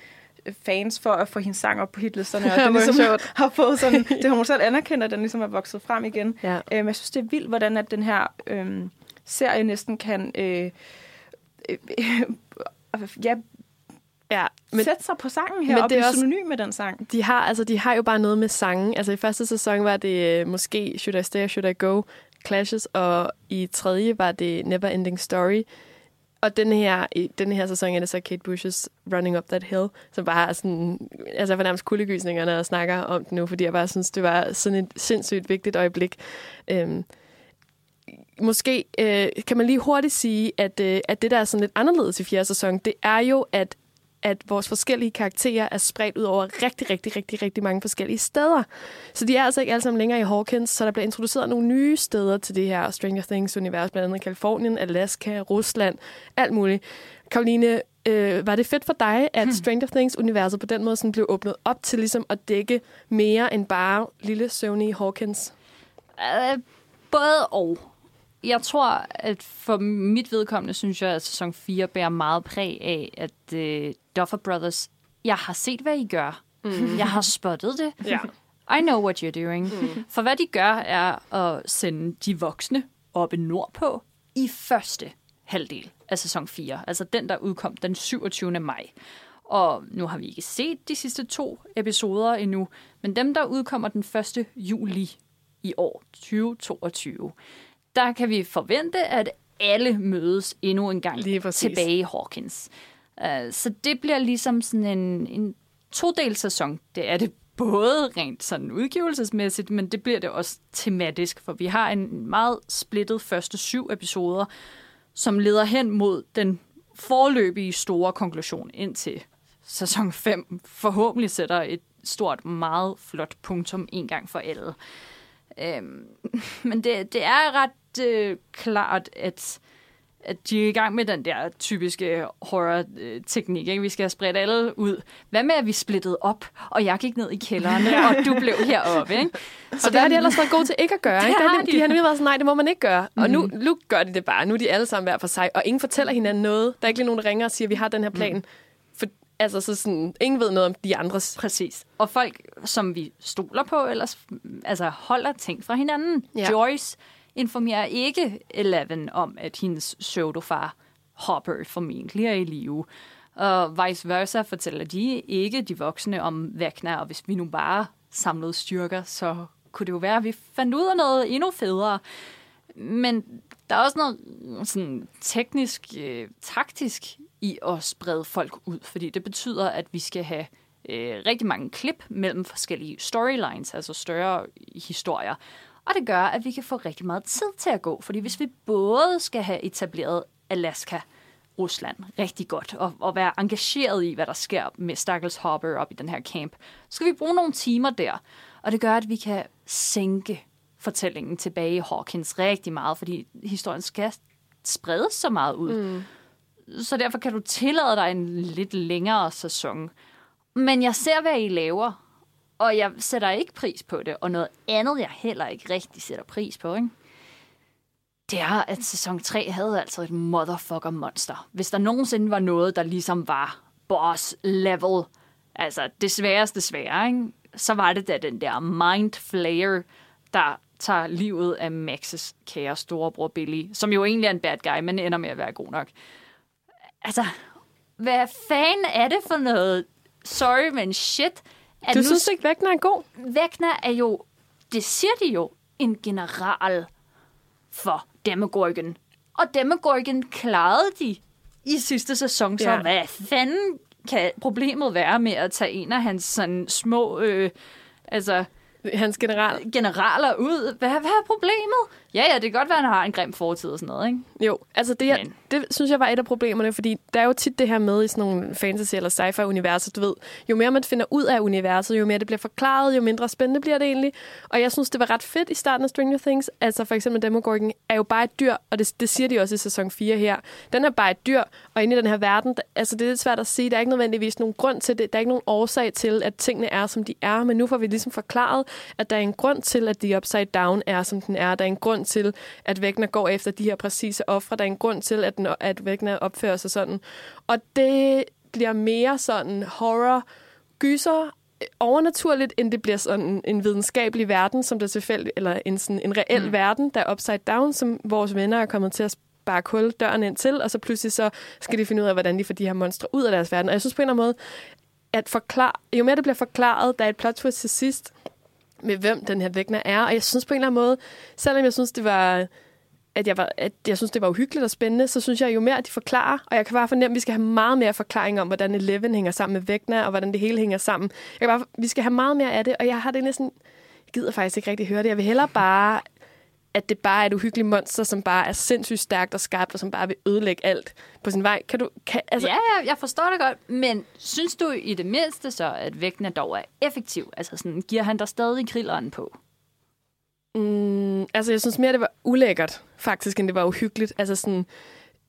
fans for at få hendes sang op på hitlisterne, og det ligesom sjovt. har fået sådan, det har hun selv anerkendt, at den ligesom er vokset frem igen. Ja. Øhm, jeg synes, det er vildt, hvordan at den her øhm, serie næsten kan øh, øh, øh, ja, Ja, men, men sætte sig på sangen men her og det er også- synonym med den sang. de har, altså, de har jo bare noget med sangen. Altså i første sæson var det øh, måske Should I Stay or Should I Go? Clashes, og i tredje var det Never Ending Story. Og den her, i den her sæson er det så Kate Bush's Running Up That Hill, som bare er sådan, altså jeg får nærmest kuldegysninger, når jeg snakker om det nu, fordi jeg bare synes, det var sådan et sindssygt vigtigt øjeblik. Øhm, måske øh, kan man lige hurtigt sige, at, øh, at det, der er sådan lidt anderledes i fjerde sæson, det er jo, at at vores forskellige karakterer er spredt ud over rigtig, rigtig, rigtig, rigtig mange forskellige steder. Så de er altså ikke alle sammen længere i Hawkins, så der bliver introduceret nogle nye steder til det her Stranger Things-univers, blandt andet Kalifornien, Alaska, Rusland, alt muligt. Karoline, øh, var det fedt for dig, at Stranger Things-universet på den måde sådan blev åbnet op til ligesom at dække mere end bare lille søvnige Hawkins? Uh, både og. Jeg tror, at for mit vedkommende, synes jeg, at sæson 4 bærer meget præg af, at uh, Duffer Brothers, jeg har set, hvad I gør. Mm. Jeg har spottet det. Ja. I know what you're doing. Mm. For hvad de gør, er at sende de voksne oppe nordpå i første halvdel af sæson 4. Altså den, der udkom den 27. maj. Og nu har vi ikke set de sidste to episoder endnu, men dem, der udkommer den 1. juli i år 2022, der kan vi forvente, at alle mødes endnu en gang tilbage i Hawkins. Uh, så det bliver ligesom sådan en, en todel sæson. Det er det både rent sådan udgivelsesmæssigt, men det bliver det også tematisk, for vi har en meget splittet første syv episoder, som leder hen mod den forløbige store konklusion indtil sæson 5 forhåbentlig sætter et stort, meget flot punktum en gang for alle. Øhm, men det, det er ret øh, klart, at, at de er i gang med den der typiske horror-teknik. Ikke? Vi skal have spredt alle ud. Hvad med, at vi splittede op, og jeg gik ned i kælderen, og du blev heroppe? Ikke? Så det har de ellers været gode til ikke at gøre. Det ikke? Der har de. de har nemlig været sådan, nej, det må man ikke gøre. Og nu, nu gør de det bare. Nu er de alle sammen hver for sig, og ingen fortæller hinanden noget. Der er ikke lige nogen, der ringer og siger, at vi har den her plan. For, altså, så sådan, ingen ved noget om de andres. Præcis. Og folk, som vi stoler på, ellers altså, holder ting fra hinanden. Ja. Joyce informerer ikke Eleven om, at hendes pseudofar Hopper formentlig er i live. Og vice versa fortæller de ikke de voksne om Vecna, og hvis vi nu bare samlede styrker, så kunne det jo være, at vi fandt ud af noget endnu federe. Men der er også noget sådan teknisk, øh, taktisk i at sprede folk ud, fordi det betyder, at vi skal have øh, rigtig mange klip mellem forskellige storylines, altså større historier. Og det gør, at vi kan få rigtig meget tid til at gå, fordi hvis vi både skal have etableret Alaska, Rusland rigtig godt, og, og være engageret i, hvad der sker med Stakkels Hopper op i den her camp, så skal vi bruge nogle timer der. Og det gør, at vi kan sænke fortællingen tilbage i Hawkins rigtig meget, fordi historien skal spredes så meget ud. Mm. Så derfor kan du tillade dig en lidt længere sæson. Men jeg ser, hvad I laver, og jeg sætter ikke pris på det. Og noget andet, jeg heller ikke rigtig sætter pris på, ikke? det er, at sæson 3 havde altså et motherfucker monster. Hvis der nogensinde var noget, der ligesom var boss level, altså det sværeste svære, ikke? så var det da den der mind flayer, der tager livet af Maxes kære storebror Billy, som jo egentlig er en bad guy, men ender med at være god nok. Altså, hvad fanden er det for noget? Sorry, men shit. At Du nu synes ikke, Vægner er god? Vægner er jo, det siger de jo, en general for Demogorgon. Og Demogorgon klarede de i sidste sæson, så Ja. hvad fanden kan problemet være med at tage en af hans sådan små øh, altså, Hans general. generaler ud? Hvad, hvad er problemet? Ja, ja, det kan godt være, at han har en grim fortid og sådan noget, ikke? Jo, altså det, Men- det synes jeg var et af problemerne, fordi der er jo tit det her med i sådan nogle fantasy- eller sci-fi-universer, du ved, jo mere man finder ud af universet, jo mere det bliver forklaret, jo mindre spændende bliver det egentlig. Og jeg synes, det var ret fedt i starten af Stranger Things. Altså for eksempel Demogorgon er jo bare et dyr, og det, det siger de også i sæson 4 her. Den er bare et dyr, og inde i den her verden, der, altså det er lidt svært at sige, der er ikke nødvendigvis nogen grund til det, der er ikke nogen årsag til, at tingene er, som de er, men nu får vi ligesom forklaret, at der er en grund til, at de Upside Down er, som den er. Der er en grund til, at Vægner går efter de her præcise ofre. Der er en grund til, at, den, at Vægner opfører sig sådan. Og det bliver mere sådan horror, gyser, øh, overnaturligt, end det bliver sådan en videnskabelig verden, som der tilfældigt, eller en, sådan, en reel mm. verden, der er upside down, som vores venner er kommet til at sparke hul døren ind til, og så pludselig så skal de finde ud af, hvordan de får de her monstre ud af deres verden. Og jeg synes på en eller anden måde, at forklare, jo mere det bliver forklaret, der er et plot twist til sidst, med hvem den her vægner er. Og jeg synes på en eller anden måde, selvom jeg synes, det var at jeg, var, at jeg synes, det var uhyggeligt og spændende, så synes jeg jo mere, at de forklarer, og jeg kan bare fornemme, at vi skal have meget mere forklaring om, hvordan Eleven hænger sammen med Vægna, og hvordan det hele hænger sammen. Jeg kan bare, vi skal have meget mere af det, og jeg har det næsten, jeg gider faktisk ikke rigtig høre det. Jeg vil hellere bare at det bare er et uhyggeligt monster, som bare er sindssygt stærkt og skarpt, og som bare vil ødelægge alt på sin vej. Kan du... Kan, altså, Ja, ja, jeg forstår det godt, men synes du i det mindste så, at vægten dog er effektiv? Altså sådan, giver han dig stadig grilleren på? Mm, altså, jeg synes mere, det var ulækkert, faktisk, end det var uhyggeligt. Altså sådan,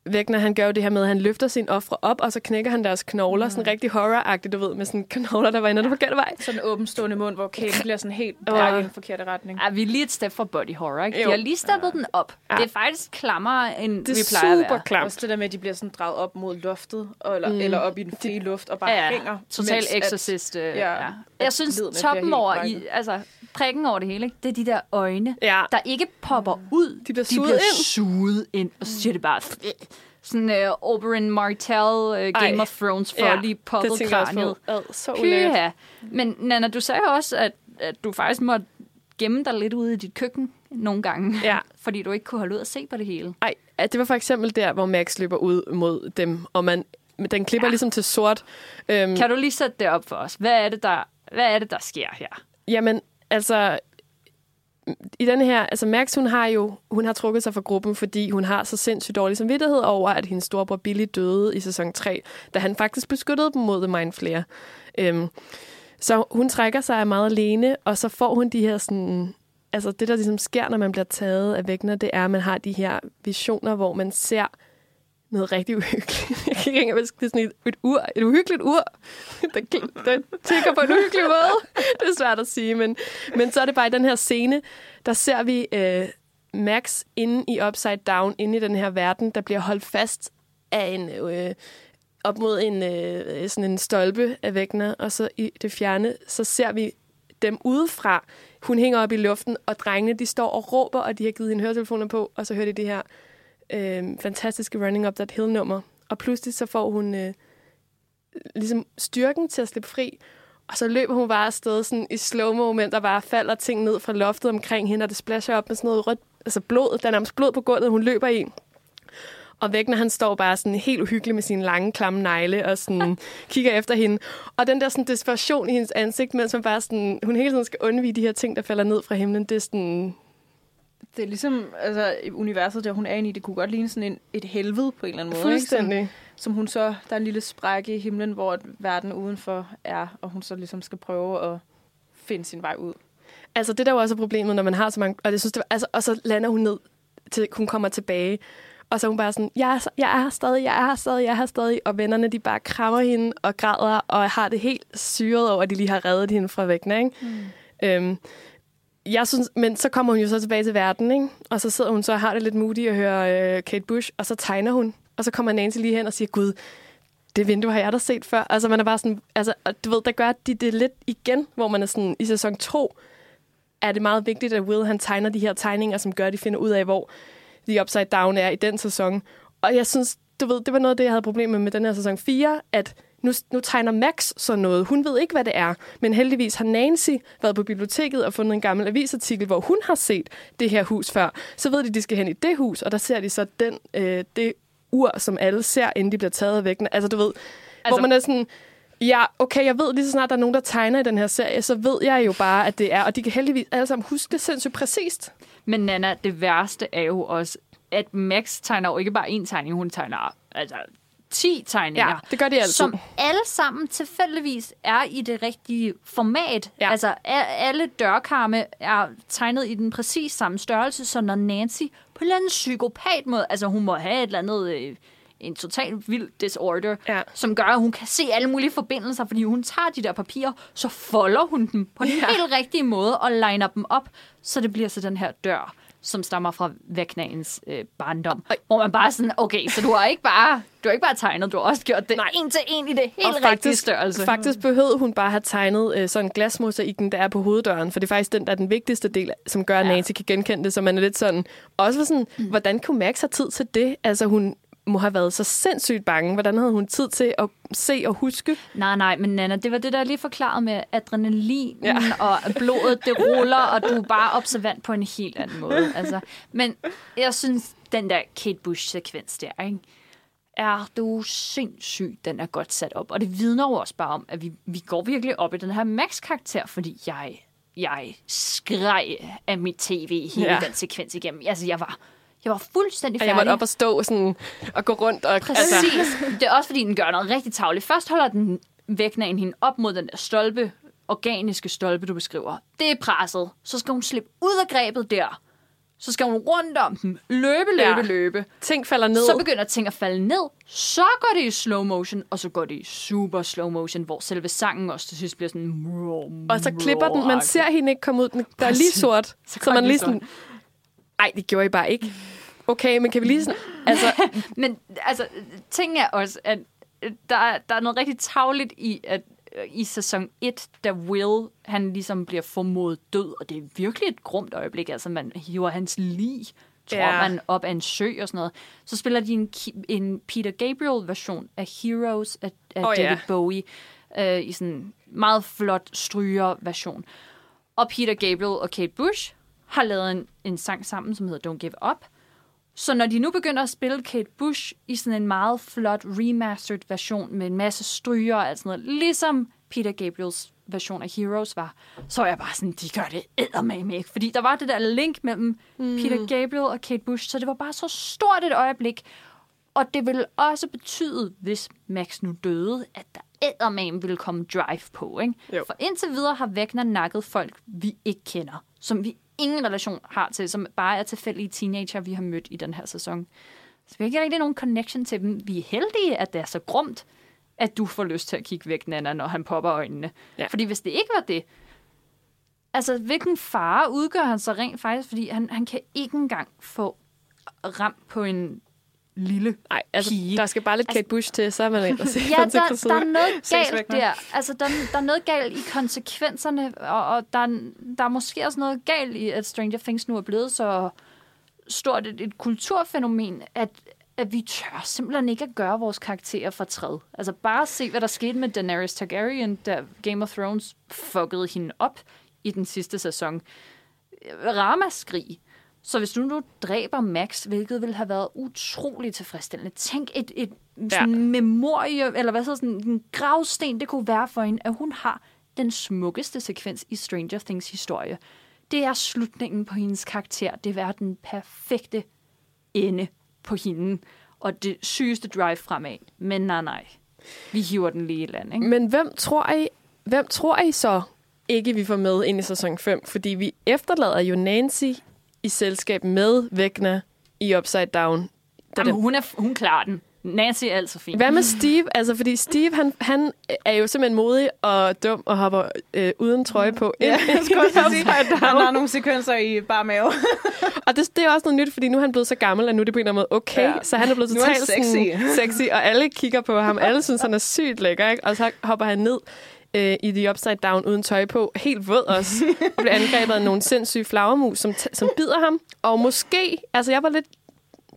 Vægner, han gør jo det her med, at han løfter sine ofre op, og så knækker han deres knogler, mm. sådan rigtig horror-agtigt, du ved, med sådan knogler, der var inde den forkerte vej. Sådan en åbenstående mund, hvor kæben bliver sådan helt Åh. pakket i den forkerte retning. Er vi er lige et step fra body horror, ikke? Jo. De har lige steppet den op. Ja. Det er faktisk klammere, end Det vi er plejer at super være. klamt. Også det der med, at de bliver sådan draget op mod loftet, eller, Mm. mm. eller op i den frie luft, og bare Ja, ja. hænger. Total mens at- exorcist. Øh, ja, ja. at Jeg synes, toppen over, i, brækket. altså prikken over det hele, ikke? det er de der øjne, Ja. der ikke popper ud. De bliver de suget bliver ind. suget ind, og så siger det bare... Sådan uh, Oberyn Martell, uh, Game Ej. of Thrones, for ja, lige poppet kraniet. Ad, så. Pyha. Men Nana, du sagde også, at, at du faktisk måtte gemme dig lidt ude i dit køkken nogle gange, Ja. fordi du ikke kunne holde ud at se på det hele. Ej, at det var for eksempel der, hvor Max løber ud mod dem, og man, den klipper. Ja. ligesom til sort. Øhm, Kan du lige sætte det op for os? Hvad er det, der, hvad er det, der sker her? Jamen, altså, i den her, altså Max, hun har jo, hun har trukket sig fra gruppen, fordi hun har så sindssygt dårlig samvittighed over, at hendes storebror Billy døde i sæson 3, da han faktisk beskyttede dem mod The Mind Flayer. Øhm, så hun trækker sig meget alene, og så får hun de her sådan, altså det der ligesom sker, når man bliver taget af vægner, det er, at man har de her visioner, hvor man ser noget rigtig uhyggeligt. Jeg kan ikke engang det er sådan et, et ur, et uhyggeligt ur, der, der tigger på en uhyggelig måde. Det er svært at sige, men, men så er det bare i den her scene, der ser vi øh, Max inde i Upside Down, inde i den her verden, der bliver holdt fast af en... Øh, op mod en, øh, sådan en stolpe af væggene, og så i det fjerne, så ser vi dem udefra. Hun hænger op i luften, og drengene de står og råber, og de har givet hende høretelefoner på, og så hører de det her øh, fantastiske Running Up That Hill-nummer. Og pludselig så får hun øh, ligesom styrken til at slippe fri, og så løber hun bare afsted sådan i slow moment, og bare falder ting ned fra loftet omkring hende, og det splasher op med sådan noget rødt, altså blod, der er nærmest blod på gulvet, hun løber i. Og Vægner, han står bare sådan helt uhyggelig med sine lange, klamme negle og sådan kigger efter hende. Og den der sådan desperation i hendes ansigt, mens man bare sådan, hun hele tiden skal undvige de her ting, der falder ned fra himlen, det er sådan, Det er ligesom, altså, i universet, der hun er inde i, det kunne godt ligne sådan en, et helvede på en eller anden måde. Ikke? Som, fuldstændig. som hun så, der er en lille sprække i himlen, hvor verden udenfor er, og hun så ligesom skal prøve at finde sin vej ud. Altså, det der er jo også er problemet, når man har så mange... Og, jeg synes, det var, altså, og så lander hun ned, til hun kommer tilbage. Og så er hun bare sådan, jeg er, jeg er her stadig, jeg er her stadig, jeg er her stadig. Og vennerne, de bare krammer hende og græder, og har det helt syret over, at de lige har reddet hende fra væggen, ikke? Mm. Øhm, jeg synes, men så kommer hun jo så tilbage til verden, ikke? Og så sidder hun så og har det lidt moody at høre øh, Kate Bush, og så tegner hun. Og så kommer Nancy lige hen og siger, gud, det vindue har jeg da set før. Altså, man er bare sådan, altså, du ved, der gør de det lidt igen, hvor man er sådan, i sæson 2, er det meget vigtigt, at Will han tegner de her tegninger, som gør, at de finder ud af, hvor The Upside Down er i den sæson. Og jeg synes, du ved, det var noget af det, jeg havde problemer med med den her sæson 4, at nu, nu tegner Max sådan noget. Hun ved ikke, hvad det er. Men heldigvis har Nancy været på biblioteket og fundet en gammel avisartikel, hvor hun har set det her hus før. Så ved de, de skal hen i det hus, og der ser de så den, øh, det ur, som alle ser, inden de bliver taget af væggen. Altså, du ved, altså, hvor man er sådan... Ja, okay, jeg ved lige så snart, der er nogen, der tegner i den her serie, så ved jeg jo bare, at det er, og de kan heldigvis alle sammen huske det sindssygt præcist. Men Nana, det værste er jo også, at Max tegner jo ikke bare én tegning, hun tegner altså 10 tegninger. Ja, det gør de altid. Som alle sammen tilfældigvis er i det rigtige format. Ja. Altså, alle dørkarme er tegnet i den præcis samme størrelse, så når Nancy på en eller anden psykopat måde, altså hun må have et eller andet... Øh, en total vild disorder, Ja. som gør, at hun kan se alle mulige forbindelser, fordi hun tager de der papirer, så folder hun dem på den Ja. helt rigtige måde og liner dem op, så det bliver så den her dør, som stammer fra Væknagens øh, barndom. Hvor man bare sådan, okay, så du har ikke bare, du har ikke bare tegnet, du har også gjort det Nej. en til en i det helt Og rigtige størrelse. Faktisk behøvede hun bare have tegnet øh, sådan en glasmosaikken, der er på hoveddøren, for det er faktisk den, der er den vigtigste del, som gør, at Ja. Nancy kan genkende det, så man er lidt sådan... Også var sådan, mm. hvordan kunne Max have tid til det? Altså, hun må have været så sindssygt bange. Hvordan havde hun tid til at se og huske? Nej, nej, men Nana, det var det, der lige forklarede med adrenalin, Ja. og blodet, det ruller, og du er bare observant på en helt anden måde. Altså, men jeg synes, den der Kate Bush-sekvens der, ikke? er du sindssygt, den er godt sat op. Og det vidner jo også bare om, at vi, vi går virkelig op i den her Max-karakter, fordi jeg, jeg skreg af mit tv hele ja. den sekvens igennem. Altså, jeg var, jeg var fuldstændig Og færdig. jeg måtte op og stå sådan, og gå rundt. Og, Præcis. Altså. Det er også, fordi den gør noget rigtig tavligt. Først holder den vægten hende op mod den der stolpe, organiske stolpe, du beskriver. Det er presset. Så skal hun slippe ud af grebet der. Så skal hun rundt om dem. Løbe, løbe, Ja. løbe. ting falder ned. Så begynder ting at falde ned. Så går det i slow motion, og så går det i super slow motion, hvor selve sangen også til sidst bliver sådan... og så klipper den. Man ser hende ikke komme ud. Den, der er lige sort. Så, så man den lige lige sådan... Ej, det gjorde I bare ikke. Okay, men kan vi lige sådan... Altså, Men altså, ting er også, at øh, der er, der er noget rigtig tavligt i, at øh, i sæson 1, da Will, han ligesom bliver formodet død, og det er virkelig et grumt øjeblik, altså man hiver hans lig, tror Ja. ja. man, op af en sø og sådan noget. Så spiller de en, en Peter Gabriel-version af Heroes af, af oh, ja. David Bowie, øh, i sådan en meget flot stryger-version. Og Peter Gabriel og Kate Bush har lavet en, en sang sammen, som hedder Don't Give Up, så når de nu begynder at spille Kate Bush i sådan en meget flot remastered version med en masse stryger og alt sådan noget, ligesom Peter Gabriels version af Heroes var, så er jeg bare sådan, de gør det eddermame ikke. Fordi der var det der link mellem mm. Peter Gabriel og Kate Bush, så det var bare så stort et øjeblik. Og det ville også betyde, hvis Max nu døde, at der eddermame ville komme drive på. Ikke? Jo. For indtil videre har Wagner nakket folk, vi ikke kender, som vi ingen relation har til, som bare er tilfældige teenager, vi har mødt i den her sæson. Så vi har ikke rigtig nogen connection til dem. Vi er heldige, at det er så grumt, at du får lyst til at kigge væk, Nana, når han popper øjnene. Ja. Fordi hvis det ikke var det, altså hvilken fare udgør han så rent faktisk, fordi han, han kan ikke engang få ramt på en lille nej, altså, pige. der skal bare lidt Kate Bush til, så er man ellers Ja, der, der er noget galt der. Altså, der, der er noget galt i konsekvenserne, og, og der, er, der er måske også noget galt i, at Stranger Things nu er blevet så stort et, et kulturfænomen, at, at vi tør simpelthen ikke at gøre vores karakterer for træd. Altså, bare se, hvad der skete med Daenerys Targaryen, da Game of Thrones fuckede hende op i den sidste sæson. Ramaskrig. Så hvis du nu dræber Max, hvilket ville have været utroligt tilfredsstillende. Tænk et, et sådan ja. memorie, eller hvad så sådan en gravsten, det kunne være for hende, at hun har den smukkeste sekvens i Stranger Things historie. Det er slutningen på hendes karakter. Det er den perfekte ende på hende. Og det sygeste drive fremad. Men nej, nej. Vi hiver den lige i land, ikke? Men hvem tror I, hvem tror I så ikke, vi får med ind i sæson 5? Fordi vi efterlader jo Nancy i selskab med Vægna i Upside Down. Da Jamen, hun, er, hun klarer den. Nancy er altså fint. Hvad med Steve? Altså, fordi Steve, han, han er jo simpelthen modig og dum og hopper øh, uden trøje på. Ja, jeg skulle også sige, han har nogle sekvenser i bare mave. Og det, det er også noget nyt, fordi nu er han blevet så gammel, at nu er det på en eller anden måde okay. Ja. Så han er blevet totalt sådan sexy. sexy, og alle kigger på ham. Alle synes, han er sygt lækker, ikke? Og så hopper han ned øh, i The Upside Down uden tøj på. Helt våd også. Og bliver angrebet af nogle sindssyge flagermus, som, som bider ham. Og måske, altså jeg var lidt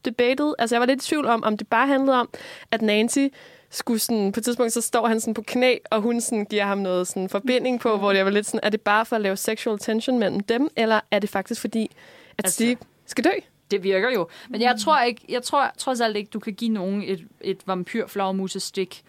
debated, altså jeg var lidt i tvivl om, om det bare handlede om, at Nancy skulle sådan, på et tidspunkt, så står han sådan på knæ, og hun sådan giver ham noget sådan forbinding på, hvor det var lidt sådan, er det bare for at lave sexual tension mellem dem, eller er det faktisk fordi, at Altså- Steve skal dø? Det virker jo. Men jeg tror ikke, jeg tror trods alt ikke, du kan give nogen et, et vampyrflagermusestik,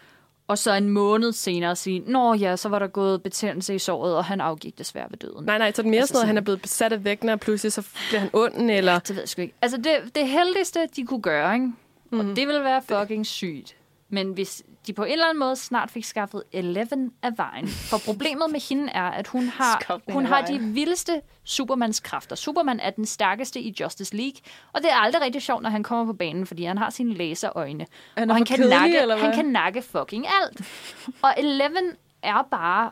og så en måned senere sige, Nå ja, så var der gået betændelse i såret, og han afgik desværre ved døden. Nej, nej, så er det mere Altså sådan noget, han er blevet besat af vægten, og pludselig så bliver han ond, eller... Det ved jeg sgu ikke. Altså, det, det heldigste, de kunne gøre, ikke? Mm. og det ville være fucking sygt. Men hvis de på en eller anden måde snart fik skaffet Eleven af vejen. For problemet med hende er, at hun har, hun har de vildeste Supermans kræfter. Superman er den stærkeste i Justice League, og det er aldrig rigtig sjovt, når han kommer på banen, fordi han har sine laserøjne. Han og er han kan, kedelig, nakke, han kan nakke fucking alt. Og Eleven er bare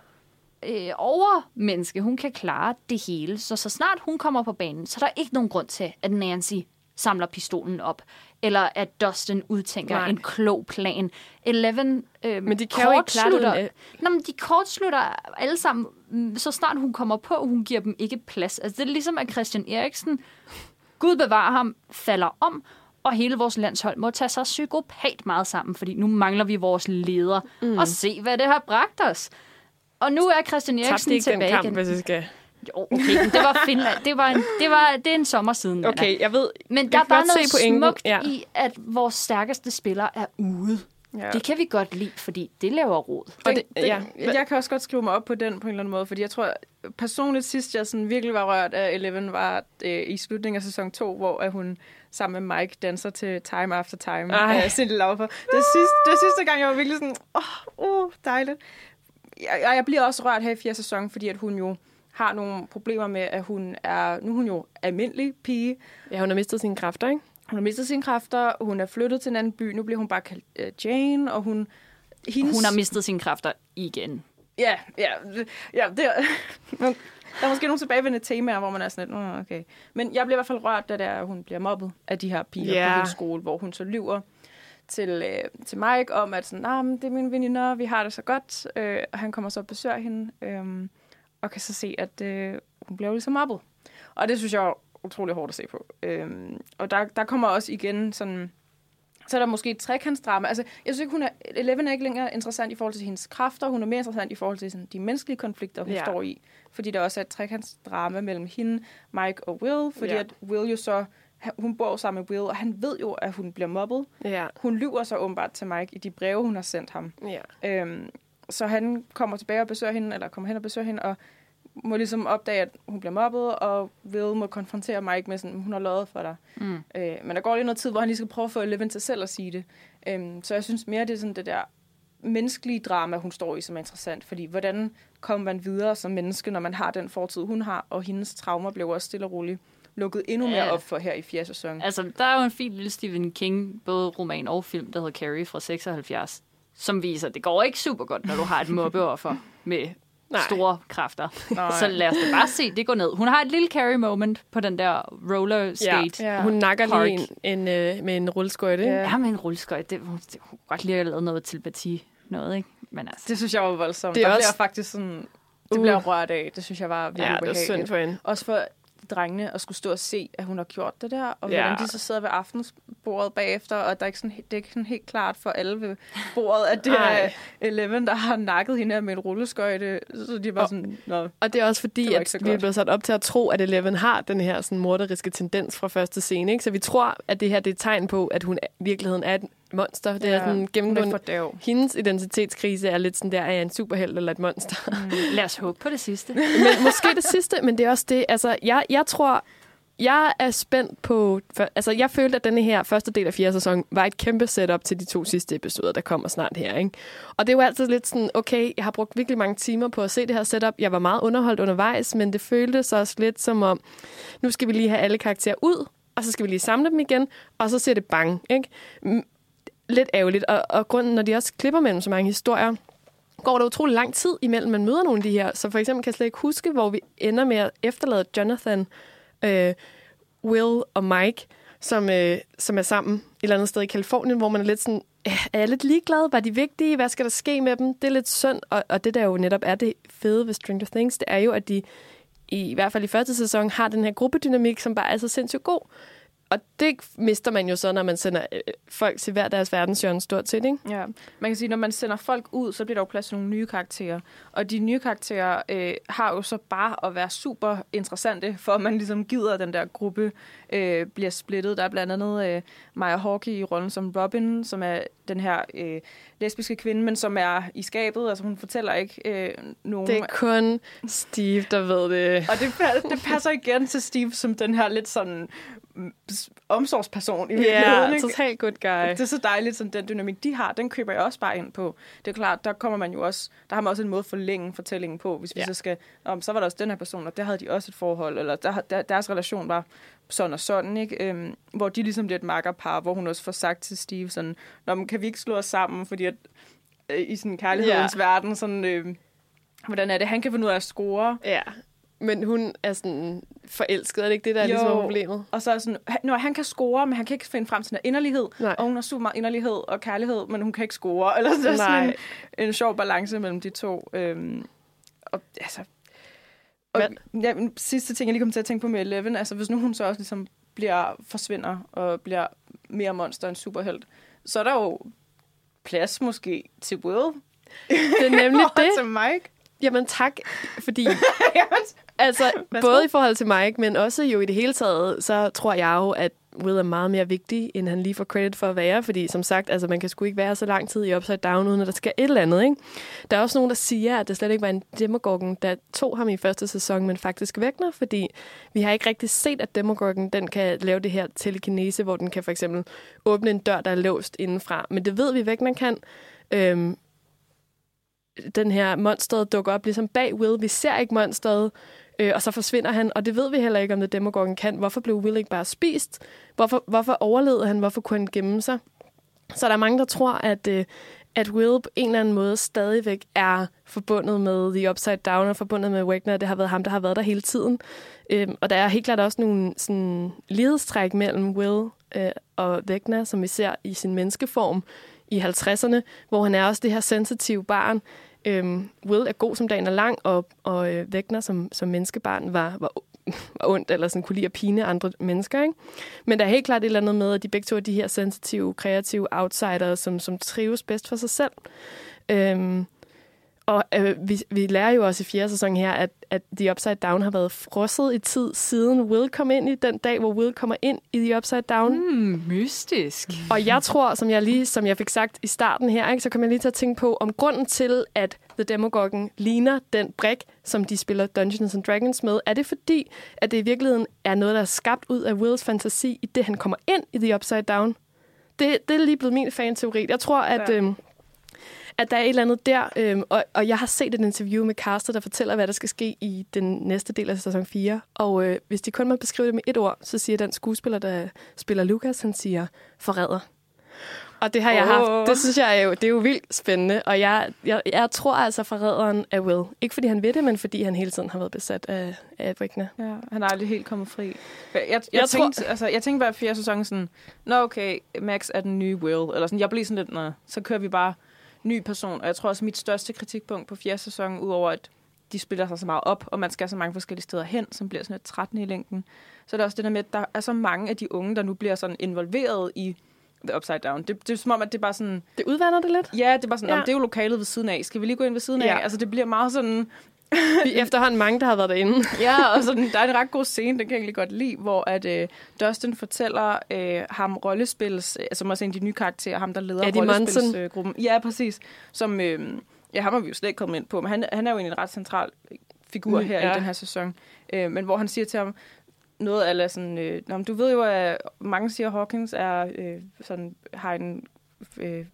øh, overmenneske. Hun kan klare det hele. Så så snart hun kommer på banen, så er der ikke nogen grund til, at Nancy samler pistolen op. Eller at Dustin udtænker Nej. En klog plan. Eleven øh, Men de kan jo ikke kortslutter- øh. Nå, men de kortslutter alle sammen, mm, så snart hun kommer på, hun giver dem ikke plads. Altså, det er ligesom, at Christian Eriksen, Gud bevarer ham, falder om, og hele vores landshold må tage sig psykopat meget sammen, fordi nu mangler vi vores leder. Mm. Og se, hvad det har bragt os. Og nu er Christian Eriksen ikke den tilbage kamp, igen. hvis jeg skal... Jo, okay, men det var Finland. Det, var en, det, var, det er en sommer siden. Anna. Okay, jeg ved... Men der er bare noget smukt Ja. i, at vores stærkeste spiller er ude. Ja. Det kan vi godt lide, fordi det laver rod. Og det, det, ja. Jeg kan også godt skrive mig op på den på en eller anden måde, fordi jeg tror, personligt sidst jeg sådan virkelig var rørt af Eleven, var øh, i slutningen af sæson 2, hvor at hun sammen med Mike danser til Time After Time Ej. af Cindy Lauper. Det sidste, det sidste gang, jeg var virkelig sådan, åh, oh, oh, dejligt. Jeg, jeg bliver også rørt her i fjerde sæson, fordi at hun jo har nogle problemer med, at hun er, nu er hun jo almindelig pige, ja, hun har mistet sine kræfter, ikke? hun har mistet sine kræfter, hun er flyttet til en anden by, nu bliver hun bare kaldt uh, Jane, og hun... Hendes, Hun har mistet sine kræfter igen. Ja, ja, ja det, er- der er måske nogle tilbagevendende temaer, hvor man er sådan lidt, "Nå, okay. Men jeg bliver i hvert fald rørt, da det er, at hun bliver mobbet af de her piger Ja. på hendes skole, hvor hun så lyver til, øh, til Mike om, at sådan, nah, men det er mine veninder, vi har det så godt. Øh, og han kommer så og besøger hende, øh, og kan så se, at øh, hun bliver ligesom mobbet. Og det synes jeg er utrolig hårdt at se på. Øh, og der, der kommer også igen sådan... Så er der måske et trekantsdrama. Altså, jeg synes ikke, hun er, Eleven er ikke længere interessant i forhold til hendes kræfter. Hun er mere interessant i forhold til sådan, de menneskelige konflikter, hun Ja. står i. Fordi der også er et trekantsdrama mellem hende, Mike og Will. Fordi Ja. at Will jo så... Hun bor sammen med Will, og han ved jo, at hun bliver mobbet. Ja. Hun lyver så åbenbart til Mike i de breve, hun har sendt ham. ja. Øhm, så han kommer tilbage og besøger hende, eller kommer hen og besøger hende, og må ligesom opdage, at hun bliver mobbet, og Will må konfrontere Mike med sådan, hun har løjet for dig. Mm. Øh, men der går lige noget tid, hvor han lige skal prøve at få Eleven til selv at sige det. Øhm, så jeg synes mere, det er sådan det der menneskelige drama, hun står i, som er interessant. Fordi hvordan kommer man videre som menneske, når man har den fortid, hun har, og hendes traumer blev også stille og roligt lukket endnu mere Ja. op for her i fjerde sæson. Altså, der er jo en fin lille Stephen King, både roman og film, der hedder Carrie fra 76, som viser, at det går ikke super godt, når du har et mobbeoffer med Nej. store kræfter. Nej. Så lad os da bare se, det går ned. Hun har et lille Carrie moment på den der roller skate. Ja. Hun nakker Park. lige en, en, øh, med en rulleskøjte. Ja. Ja. Ja, med en rulleskøjt. Det, hun, det, hun kunne godt lige have lavet noget telepati. Noget, ikke? Men altså, Det synes jeg var voldsomt. Det Det er også- bliver faktisk sådan... Det Uh. bliver rørt af. Det synes jeg var virkelig ja, det ubehageligt. synd for hende. Også for drengene at skulle stå og se, at hun har gjort det der, og Ja. hvordan de så sidder ved aftensbordet bagefter, og der er ikke sådan, det er ikke sådan helt klart for alle ved bordet, at det Ej. er Eleven, der har nakket hende her med en rulleskøjte, så de var Og- sådan, Nå, Og det er også fordi, at vi er blevet sat op til at tro, at Eleven har den her sådan, morderiske tendens fra første scene. Ikke? Så vi tror, at det her det er et tegn på, at hun i virkeligheden er et monster. Det er sådan er gennemgående. Hendes identitetskrise er lidt sådan der, er jeg en superhelt eller et monster? lad os håbe på det sidste. men måske det sidste, men det er også det. Altså, jeg, jeg tror, jeg er spændt på... For, altså, jeg følte, at denne her første del af fjerde sæson var et kæmpe setup til de to sidste episoder, der kommer snart her. Ikke? Og det er jo altid lidt sådan, okay, jeg har brugt virkelig mange timer på at se det her setup. Jeg var meget underholdt undervejs, men det føltes også lidt som om, nu skal vi lige have alle karakterer ud, og så skal vi lige samle dem igen, og så ser det bang. Ikke? Lidt ærgerligt. Og, og grunden, når de også klipper mellem så mange historier, går der utrolig lang tid imellem, man møder nogle af de her. Så for eksempel kan jeg slet ikke huske, hvor vi ender med at efterlade Jonathan, øh, Will og Mike, som, øh, som er sammen et eller andet sted i Kalifornien, hvor man er lidt sådan, "Øh, er jeg lidt ligeglad? Var de vigtige? Hvad skal der ske med dem? Det er lidt synd, og, og det der jo netop er det fede ved Stranger Things, det er jo, at de i, i hvert fald i første sæson har den her gruppedynamik, som bare er så sindssygt god. Og det mister man jo så, når man sender øh, folk til hver deres verdenshjørne stort set, ikke? Ja, man kan sige, når man sender folk ud, så bliver der jo plads til nogle nye karakterer. Og de nye karakterer øh, har jo så bare at være super interessante, for at man ligesom gider, at den der gruppe øh, bliver splittet. Der er blandt andet øh, Maya Hawke i rollen som Robin, som er den her øh, lesbiske kvinde, men som er i skabet. Altså hun fortæller ikke øh, nogen... Det er kun Steve, der ved det. Og det, det passer igen til Steve som den her lidt sådan omsorgsperson i virkeligheden. Ja, ikke? totalt good guy. Det er så dejligt, sådan den dynamik, de har, den køber jeg også bare ind på. Det er klart, der kommer man jo også, der har man også en måde at forlænge fortællingen på, hvis vi Ja. så skal, om så var der også den her person, og der havde de også et forhold, eller der, der, deres relation var sådan og sådan, ikke? Øhm, hvor de ligesom bliver et makkerpar, hvor hun også får sagt til Steve sådan, Nå, men kan vi ikke slå os sammen, fordi at, øh, i sådan kærlighedens Ja. verden, sådan, øh, hvordan er det, han kan finde ud af at score, Ja, men hun er sådan forelsket, er det ikke det, der er ligesom er problemet? Og så er sådan, han, når han kan score, men han kan ikke finde frem til her inderlighed. Nej. Og hun har super meget inderlighed og kærlighed, men hun kan ikke score. Eller så er sådan en, en sjov balance mellem de to. Øhm, og altså... Og, ja, en sidste ting, jeg lige kom til at tænke på med Eleven, altså hvis nu hun så også ligesom bliver, forsvinder og bliver mere monster end superhelt, så er der jo plads måske til Will. Det er nemlig det. til Mike. Jamen tak, fordi Jamen, altså, både i forhold til Mike, men også jo i det hele taget, så tror jeg jo, at Will er meget mere vigtig, end han lige får credit for at være, fordi som sagt, altså, man kan sgu ikke være så lang tid i Upside Down, uden at der sker et eller andet. Ikke? Der er også nogen, der siger, at det slet ikke var en Demogorgon, der tog ham i første sæson, men faktisk Vægner, fordi vi har ikke rigtig set, at Demogorgon den kan lave det her telekinese, hvor den kan for eksempel åbne en dør, der er låst indenfra. Men det ved vi, Vægner kan. Øhm, den her monsteret dukker op ligesom bag Will. Vi ser ikke monsteret, øh, og så forsvinder han, og det ved vi heller ikke, om det Demogorgon kan. Hvorfor blev Will ikke bare spist? Hvorfor, hvorfor overlevede han? Hvorfor kunne han gemme sig? Så der er mange, der tror, at, øh, at Will på en eller anden måde stadigvæk er forbundet med The Upside Down og forbundet med Wagner. Det har været ham, der har været der hele tiden. Øhm, og der er helt klart også nogle sådan, lighedstræk mellem Will øh, og Wagner, som vi ser i sin menneskeform i 50'erne, hvor han er også det her sensitive barn. Øhm, Will er god som dagen er lang, og, og øh, Vægner som, som menneskebarn var, var, var ondt, eller sådan kunne lide at pine andre mennesker. Ikke? Men der er helt klart et eller andet med, at de begge to er de her sensitive, kreative outsiders, som, som trives bedst for sig selv. Øhm, og øh, vi, vi lærer jo også i fjerde sæson her, at, at The Upside Down har været frosset i tid, siden Will kom ind i den dag, hvor Will kommer ind i The Upside Down. Mm, mystisk. Og jeg tror, som jeg lige som jeg fik sagt i starten her, ikke, så kommer jeg lige til at tænke på, om grunden til, at The Demogorgon ligner den brik, som de spiller Dungeons and Dragons med, er det fordi, at det i virkeligheden er noget, der er skabt ud af Wills fantasi, i det han kommer ind i The Upside Down? Det, det er lige blevet min fan-teori. Jeg tror, at... Ja. Øhm, at der er et eller andet der, øhm, og, og jeg har set et interview med Caster, der fortæller, hvad der skal ske i den næste del af sæson 4. Og øh, hvis de kun må beskrive det med et ord, så siger den skuespiller, der spiller Lucas, han siger forræder. Og det har jeg Åh. haft. Det synes jeg er jo, det er jo vildt spændende. Og jeg, jeg, jeg tror altså, forræderen er Will. Ikke fordi han ved det, men fordi han hele tiden har været besat af, af Wagner. Ja, han er aldrig helt kommet fri. Jeg, jeg, jeg, Jeg tror- tænkte, altså, jeg tænkte bare i fjerde sæson sådan, nå okay, Max er den nye Will. Eller sådan, jeg blev sådan lidt, nå, så kører vi bare ny person. Og jeg tror også, mit største kritikpunkt på fjerde sæson, udover at de spiller sig så meget op, og man skal så mange forskellige steder hen, som bliver sådan lidt trættende i længden. Så er der også det der med, at der er så mange af de unge, der nu bliver sådan involveret i The Upside Down. Det, det er som om, at det er bare sådan, Det udvander det lidt. ja, det er bare sådan, Ja. det er jo lokalet ved siden af. Skal vi lige gå ind ved siden af? Ja. Altså, det bliver meget sådan, Vi er efterhånden mange, der har været derinde. Ja, og sådan, der er en ret god scene, den kan jeg egentlig godt lide, hvor at, øh, Dustin fortæller øh, ham rollespils, øh, som også er en af de nye karakterer, ham der leder Eddie rollespilsgruppen. Ja, præcis. Som, øh, ja, ham har vi jo slet ikke kommet ind på, men han, han er jo en ret central figur Mm, her ja. i den her sæson. Øh, men hvor han siger til ham, noget af sådan, øh, Nå, du ved jo, at mange siger, at Hawkins er, øh, sådan, har en, øh,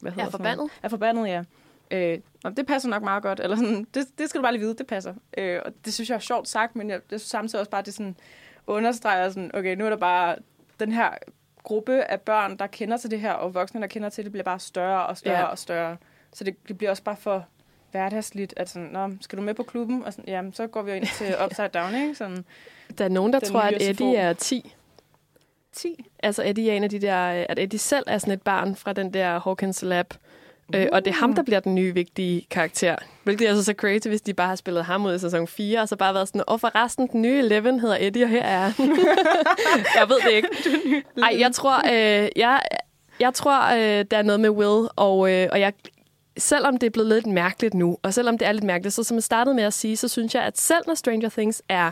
hvad hedder sådan forbandet? noget? Er forbandet, ja. Øh, det passer nok meget godt. Eller sådan, det, det skal du bare lige vide, det passer. Øh, og det synes jeg er sjovt sagt, men jeg, det synes samtidig også bare, at det sådan understreger sådan, okay, nu er der bare den her gruppe af børn, der kender til det her, og voksne, der kender til det, bliver bare større og større Ja. og større. Så det, det bliver også bare for hverdagsligt, at sådan, Nå, skal du med på klubben? Og sådan, jamen, så går vi jo ind til Upside Down, ikke? Sådan Der er nogen, der tror, at Eddie er 10. 10. Altså Eddie er en af de der, at Eddie selv er sådan et barn fra den der Hawkins Lab. Uh. Øh, og det er ham, der bliver den nye vigtige karakter. Hvilket er så så crazy, hvis de bare har spillet ham ud i sæson 4, og så bare været sådan, og for resten, den nye Eleven hedder Eddie, og her er han." Jeg ved det ikke. Ej, jeg tror, øh, jeg, jeg tror øh, der er noget med Will, og, øh, og jeg, selvom det er blevet lidt mærkeligt nu, og selvom det er lidt mærkeligt, så som jeg startede med at sige, så synes jeg, at selv når Stranger Things er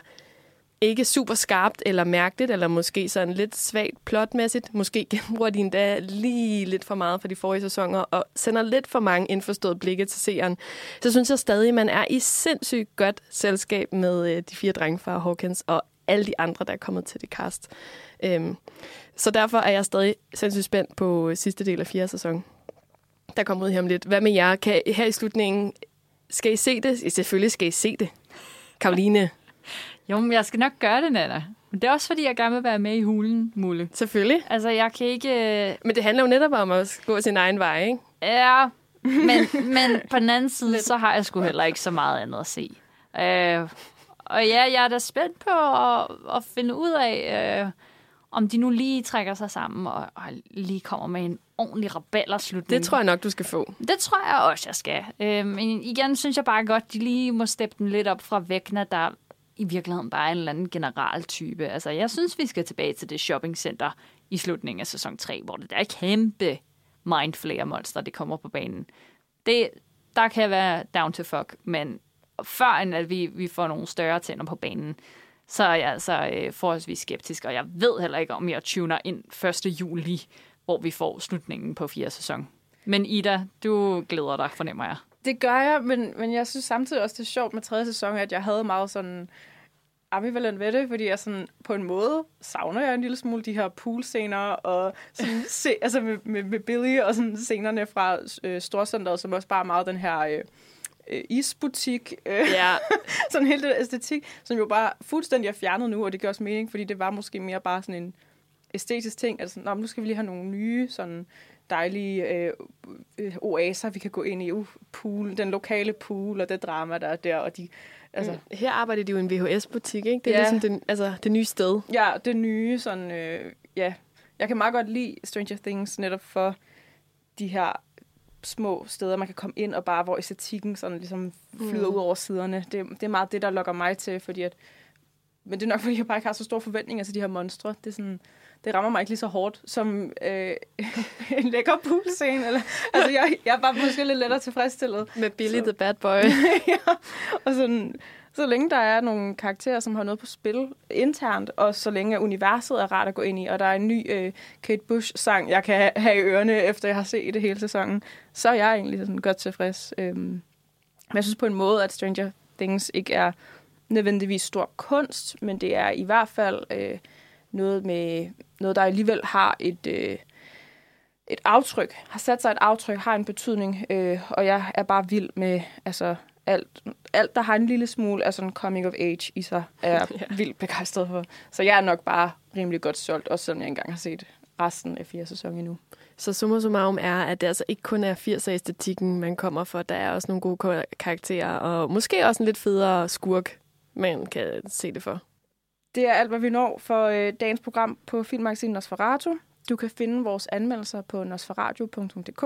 ikke super skarpt eller mærkeligt, eller måske sådan lidt svagt plotmæssigt. Måske gennembruger de endda lige lidt for meget for de forrige sæsoner, og sender lidt for mange indforståede blikke til seeren. Så synes jeg stadig, at man er i sindssygt godt selskab med øh, de fire drenge fra Hawkins og alle de andre, der er kommet til det cast. Øhm, så derfor er jeg stadig sindssygt spændt på øh, sidste del af fjerde sæson. Der kommer ud her om lidt. Hvad med jer? Kan, her i slutningen, skal I se det? Selvfølgelig skal I se det. Karoline, Jo, men jeg skal nok gøre det, Nana. Men det er også, fordi jeg gerne vil være med i hulen, Mulle. selvfølgelig. Altså, jeg kan ikke... øh, Men det handler jo netop om at gå sin egen vej, ikke? Ja, men, men på den anden side, så har jeg sgu heller ikke så meget andet at se. Øh, og ja, jeg er da spændt på at, at finde ud af, øh, om de nu lige trækker sig sammen og, og lige kommer med en ordentlig rabalderslutning. Det tror jeg nok, du skal få. Det tror jeg også, jeg skal. Øh, men igen synes jeg bare godt, de lige må steppe den lidt op fra Vægner, der i virkeligheden bare en eller anden generaltype. Altså, jeg synes, vi skal tilbage til det shoppingcenter i slutningen af sæson 3, hvor det der kæmpe mindflayer-monster, det kommer på banen. Det, der kan jeg være down to fuck, men før end at vi, vi får nogle større tænder på banen, så er jeg altså øh, forholdsvis skeptisk, og jeg ved heller ikke, om jeg tuner ind 1. juli, hvor vi får slutningen på fjerde sæson. Men Ida, du glæder dig, fornemmer jeg. Det gør jeg, men, men jeg synes samtidig også, det er sjovt med tredje sæson, at jeg havde meget sådan ambivalent ved det, fordi jeg sådan, på en måde savner jeg en lille smule de her poolscener, og sådan, se, altså med, med, med Billy, og sådan scenerne fra øh, Storcenteret, som også bare er meget den her øh, øh, isbutik, øh, Ja, sådan hele det æstetik, som jo bare fuldstændig er fjernet nu, og det gør også mening, fordi det var måske mere bare sådan en æstetisk ting, altså Nå, nu skal vi lige have nogle nye sådan dejlige øh, øh, oaser, vi kan gå ind i, uh, pool, den lokale pool, og det drama, der er der, og de, altså, altså, her arbejder de jo i en VHS-butik, ikke? Det er Ja. ligesom det, altså, det nye sted. Ja, det nye, sådan, øh, ja. Jeg kan meget godt lide Stranger Things netop for de her små steder, man kan komme ind, og bare hvor æstetikken sådan ligesom flyder mm. ud over siderne. Det, det er meget det, der lokker mig til, fordi at, men det er nok, fordi jeg bare ikke har så store forventninger til de her monstre. Det er sådan, det rammer mig ikke lige så hårdt som øh, en lækker poolscene. Eller, altså, jeg, jeg er bare måske lidt lettere tilfredsstillet. Med Billy Så- the Bad Boy. ja, og sådan, så længe der er nogle karakterer, som har noget på spil internt, og så længe universet er rart at gå ind i, og der er en ny øh, Kate Bush-sang, jeg kan have i ørerne, efter jeg har set det hele sæsonen, så er jeg egentlig sådan godt tilfreds. Øhm, men jeg synes på en måde, at Stranger Things ikke er nødvendigvis stor kunst, men det er i hvert fald øh, noget, med, noget, der alligevel har et... Øh, et aftryk, har sat sig et aftryk, har en betydning, øh, og jeg er bare vild med altså, alt, alt, der har en lille smule af sådan coming of age i sig, er jeg ja. vildt begejstret for. Så jeg er nok bare rimelig godt solgt, også selvom jeg engang har set resten af fire sæsoner endnu. Så summa summarum er, at det altså ikke kun er 80'er-æstetikken, man kommer for. Der er også nogle gode kar- karakterer, og måske også en lidt federe skurk, man kan se det for. Det er alt, hvad vi når for øh, dagens program på filmmagasinet Nosferatu. Du kan finde vores anmeldelser på nosferatu.dk,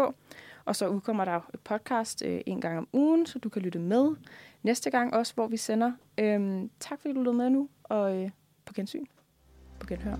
og så udkommer der et podcast øh, en gang om ugen, så du kan lytte med næste gang også, hvor vi sender. Øhm, tak fordi du lød med nu, og øh, på gensyn. På genhør.